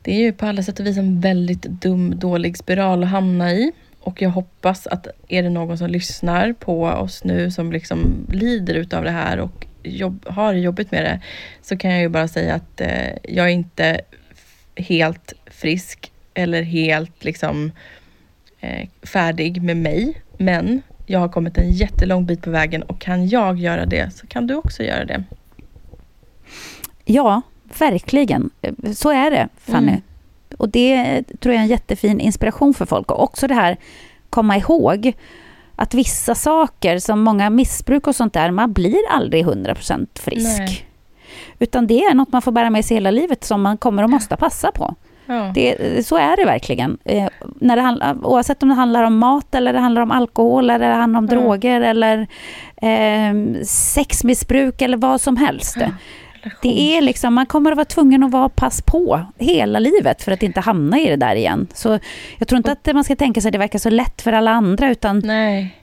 det är ju på alla sätt och vis en väldigt dum, dålig spiral att hamna i. Och jag hoppas att är det någon som lyssnar på oss nu som liksom lider utav det här och jobb, har det jobbigt med det, så kan jag ju bara säga att eh, jag är inte helt frisk eller helt liksom eh, färdig med mig. Men jag har kommit en jättelång bit på vägen och kan jag göra det så kan du också göra det. Ja, verkligen. Så är det, Fanny. Mm. Och det tror jag är en jättefin inspiration för folk. Och också det här, komma ihåg att vissa saker, som många missbruk och sånt där, man blir aldrig 100% frisk. Nej. Utan det är något man får bära med sig hela livet som man kommer att måste passa på. Ja. Det, så är det verkligen. Eh, när det handlar, oavsett om det handlar om mat, eller det handlar om alkohol, eller det handlar om Ja. droger, eller eh, sexmissbruk, eller vad som helst. Det är liksom, man kommer att vara tvungen att vara pass på hela livet för att inte hamna i det där igen. Så jag tror inte att man ska tänka sig att det verkar så lätt för alla andra, utan Nej.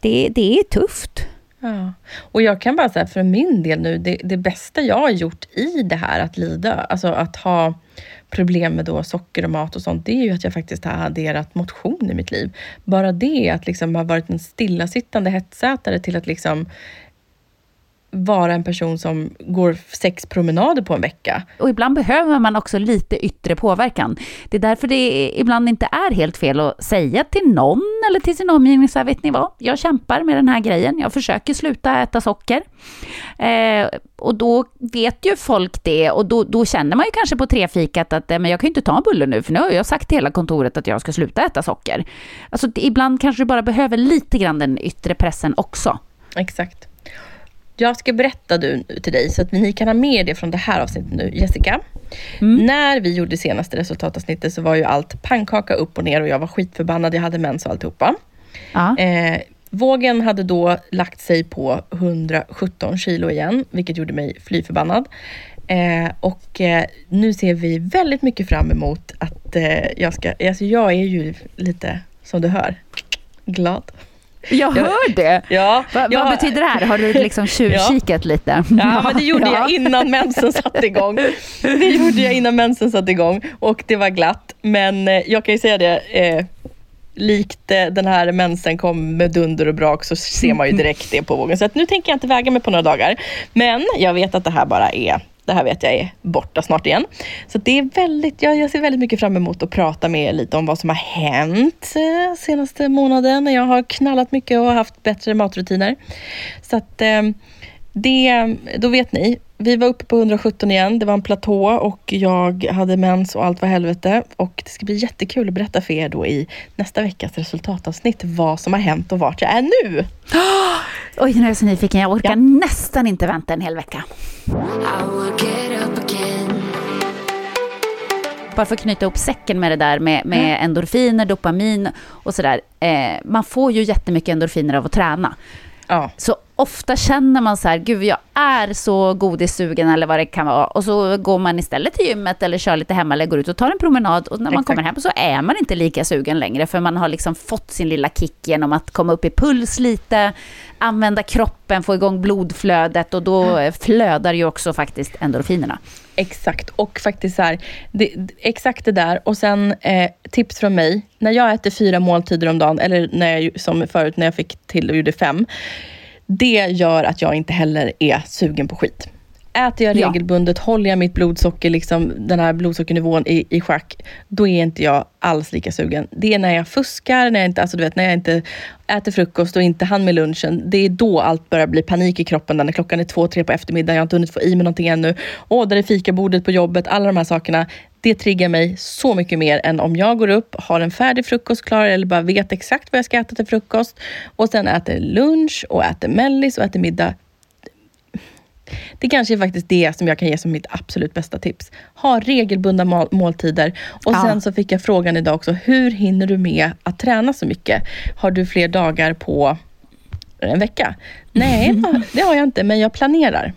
det, det är tufft. Ja. Och jag kan bara säga för min del nu, det, det bästa jag har gjort i det här att lida, alltså att ha problem med då socker och mat och sånt, det är ju att jag faktiskt har adderat motion i mitt liv. Bara det att liksom ha varit en stillasittande hetsätare till att liksom vara en person som går sex promenader på en vecka. Och ibland behöver man också lite yttre påverkan. Det är därför det ibland inte är helt fel att säga till någon eller till sin omgivning så här, vet ni vad, jag kämpar med den här grejen, jag försöker sluta äta socker. Eh, och då vet ju folk det och då, då känner man ju kanske på trefikat att eh, men jag kan ju inte ta en bulle nu för nu har jag sagt till hela kontoret att jag ska sluta äta socker. Alltså det, ibland kanske du bara behöver lite grann den yttre pressen också. Exakt. Jag ska berätta du, till dig så att ni kan ha med det från det här avsnittet nu, Jessica. Mm. När vi gjorde senaste resultatavsnittet så var ju allt pannkaka upp och ner och jag var skitförbannad. Jag hade mens och alltihopa. Ja. Eh, vågen hade då lagt sig på 117 kilo igen, vilket gjorde mig fly förbannad. Eh, och eh, nu ser vi väldigt mycket fram emot att eh, jag ska, alltså jag är ju lite, som du hör, glad. Jag hör det. Ja, Va, jag, vad betyder det här? Har du liksom tjuvkikat ja. lite? Ja, men det gjorde ja. jag innan mensen satte igång. Det gjorde jag innan mensen satte igång och det var glatt. Men eh, jag kan ju säga det, eh, likt eh, den här mensen kom med dunder och brak så ser man ju direkt det på vågen. Så nu tänker jag inte väga mig på några dagar. Men jag vet att det här bara är det här vet jag är borta snart igen. Så det är väldigt, jag, jag ser väldigt mycket fram emot att prata med er lite om vad som har hänt eh, senaste månaden när jag har knallat mycket och haft bättre matrutiner. Så att eh, det, då vet ni, vi var uppe på 117 igen. Det var en platå och jag hade mens och allt var helvete. Och det ska bli jättekul att berätta för er då i nästa veckas resultatavsnitt vad som har hänt och vart jag är nu. Oj, nu är jag så nyfiken. Jag orkar ja. nästan inte vänta en hel vecka. Bara för att knyta ihop säcken med det där med, med mm. endorfiner, dopamin och sådär. Eh, man får ju jättemycket endorfiner av att träna. Ja. Så ofta känner man så här, gud jag är så godissugen eller vad det kan vara. Och så går man istället till gymmet eller kör lite hemma eller går ut och tar en promenad. Och när man Exakt. kommer hem så är man inte lika sugen längre. För man har liksom fått sin lilla kick genom att komma upp i puls lite, använda kroppen, få igång blodflödet och då mm. flödar ju också faktiskt endorfinerna. Exakt, och faktiskt så här, det, exakt det där. Och sen eh, tips från mig. När jag äter fyra måltider om dagen, eller när jag, som förut när jag fick till och gjorde fem. Det gör att jag inte heller är sugen på skit. Äter jag regelbundet, ja. håller jag mitt blodsocker, liksom, den här blodsockernivån i, i schack, då är inte jag alls lika sugen. Det är när jag fuskar, när jag inte, alltså du vet, när jag inte äter frukost och inte hann med lunchen. Det är då allt börjar bli panik i kroppen. När klockan är två, tre på eftermiddagen, jag har inte hunnit få i mig någonting ännu. Åh, där är fikabordet på jobbet, alla de här sakerna. Det triggar mig så mycket mer än om jag går upp, har en färdig frukost klar eller bara vet exakt vad jag ska äta till frukost och sen äter lunch och äter mellis och äter middag det kanske är faktiskt det som jag kan ge som mitt absolut bästa tips. Ha regelbundna mål måltider. Och ja. sen så fick jag frågan idag också, hur hinner du med att träna så mycket? Har du fler dagar på en vecka? Nej, det har jag inte, men jag planerar.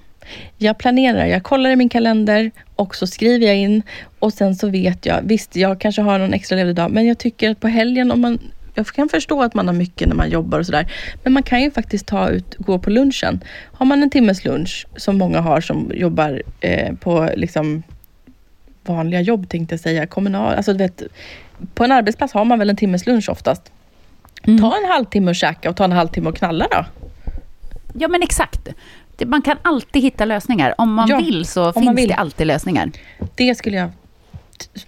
Jag planerar, jag kollar i min kalender och så skriver jag in och sen så vet jag, visst jag kanske har någon extra ledig dag, men jag tycker att på helgen om man jag kan förstå att man har mycket när man jobbar och sådär. Men man kan ju faktiskt ta ut, gå på lunchen. Har man en timmes lunch, som många har som jobbar eh, på liksom vanliga jobb tänkte jag säga, kommunal, alltså du vet, på en arbetsplats har man väl en timmes lunch oftast. Mm. Ta en halvtimme och käka och ta en halvtimme och knalla då. Ja men exakt. Man kan alltid hitta lösningar. Om man ja, vill så finns vill. det alltid lösningar. Det skulle jag...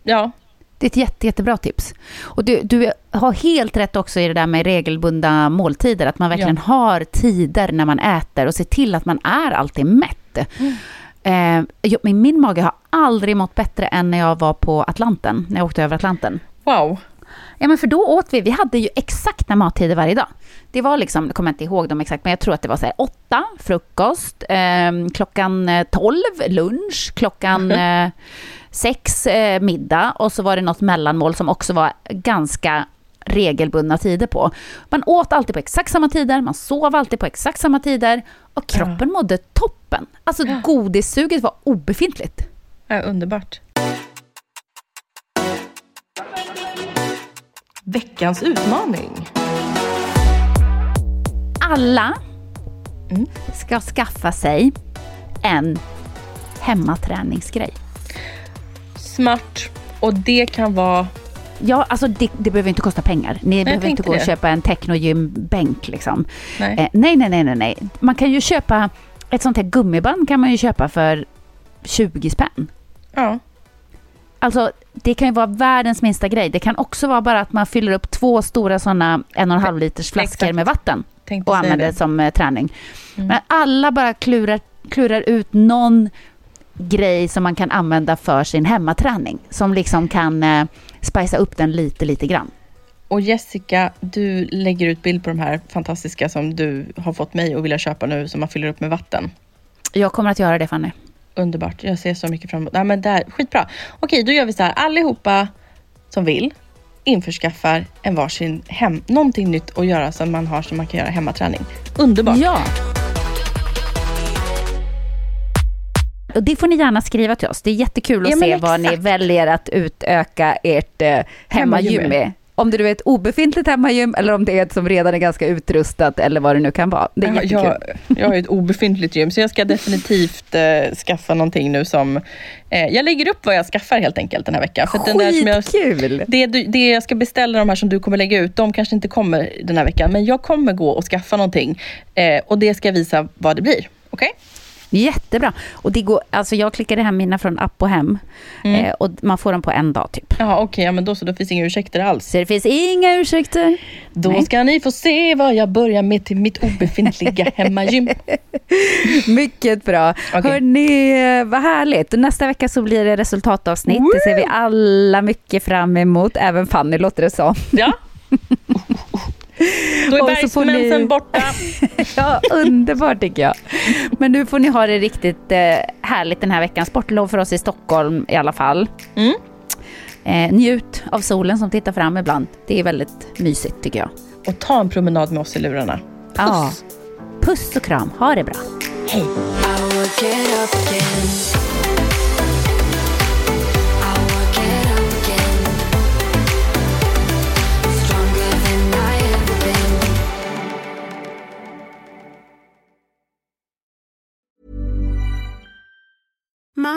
Ja, det är ett jätte, jättebra tips. Och du, du har helt rätt också i det där med regelbundna måltider. Att man verkligen ja. har tider när man äter och ser till att man är alltid mätt. Mm. Eh, min mage har aldrig mått bättre än när jag var på Atlanten, när jag åkte över Atlanten. Wow. Ja, men för då åt vi, vi hade ju exakta mattider varje dag. Det var liksom, jag kommer inte ihåg dem exakt, men jag tror att det var så här åtta, frukost, eh, klockan tolv, lunch, klockan eh, sex eh, middag och så var det något mellanmål som också var ganska regelbundna tider på. Man åt alltid på exakt samma tider, man sov alltid på exakt samma tider och kroppen ja. mådde toppen. Alltså ja. godissuget var obefintligt. Ja, underbart. Veckans utmaning. Alla mm. ska skaffa sig en hemmaträningsgrej smart och det kan vara Ja, alltså det, det, behöver inte kosta pengar. Ni nej, behöver inte gå och det. köpa en technogymbänk liksom. Nej. Eh, nej, nej, nej, nej, nej. Man kan ju köpa, ett sånt här gummiband kan man ju köpa för 20 spänn. Ja. Alltså, det kan ju vara världens minsta grej. Det kan också vara bara att man fyller upp två stora sådana en och en halv liters flaskor Exakt. med vatten och använder det som eh, träning. Mm. Men alla bara klurar, klurar ut någon grej som man kan använda för sin hemmaträning. Som liksom kan eh, spicea upp den lite, lite grann. Och Jessica, du lägger ut bild på de här fantastiska som du har fått mig att vilja köpa nu, som man fyller upp med vatten. Jag kommer att göra det, Fanny. Underbart. Jag ser så mycket fram emot. Nej, men det här, skitbra. Okej, då gör vi så här. Allihopa som vill införskaffar en varsin hem, någonting nytt att göra som man har som man kan göra hemmaträning. Underbart. Ja. Och det får ni gärna skriva till oss. Det är jättekul att Ja, se vad ni exakt. väljer att utöka ert eh, Hemmagym. med. Om det är ett obefintligt hemmagym eller om det är ett som redan är ganska utrustat eller vad det nu kan vara. Det är Ja, jättekul. jag, jag har ett obefintligt gym så jag ska definitivt eh, skaffa någonting nu som... Eh, jag lägger upp vad jag skaffar helt enkelt den här veckan. För att den där som jag, Skitkul! det, det jag ska beställa, de här som du kommer lägga ut, de kanske inte kommer den här veckan. Men jag kommer gå och skaffa någonting eh, och det ska jag visa vad det blir. Okej? Jättebra. Och det går, alltså jag klickade hem mina från app och hem Mm. eh, och man får dem på en dag typ. Ja, okej, ja, men då så. Då finns inga ursäkter alls. Så det finns inga ursäkter. Då Nej. ska ni få se vad jag börjar med till mitt obefintliga hemmagym. Mycket bra. Okej. Hörni, vad härligt. Och Nästa vecka så blir det resultatavsnitt. Det ser vi alla mycket fram emot. Även Fanny låter det som. Ja. Då är Och så får ni- borta. Ja, underbart tycker jag. Men nu får ni ha det riktigt eh, härligt den här veckan. Sportlov för oss i Stockholm i alla fall. Mm. Eh, njut av solen som tittar fram ibland. Det är väldigt mysigt tycker jag. Och ta en promenad med oss i lurarna. Ja. Puss och kram. Ha det bra. I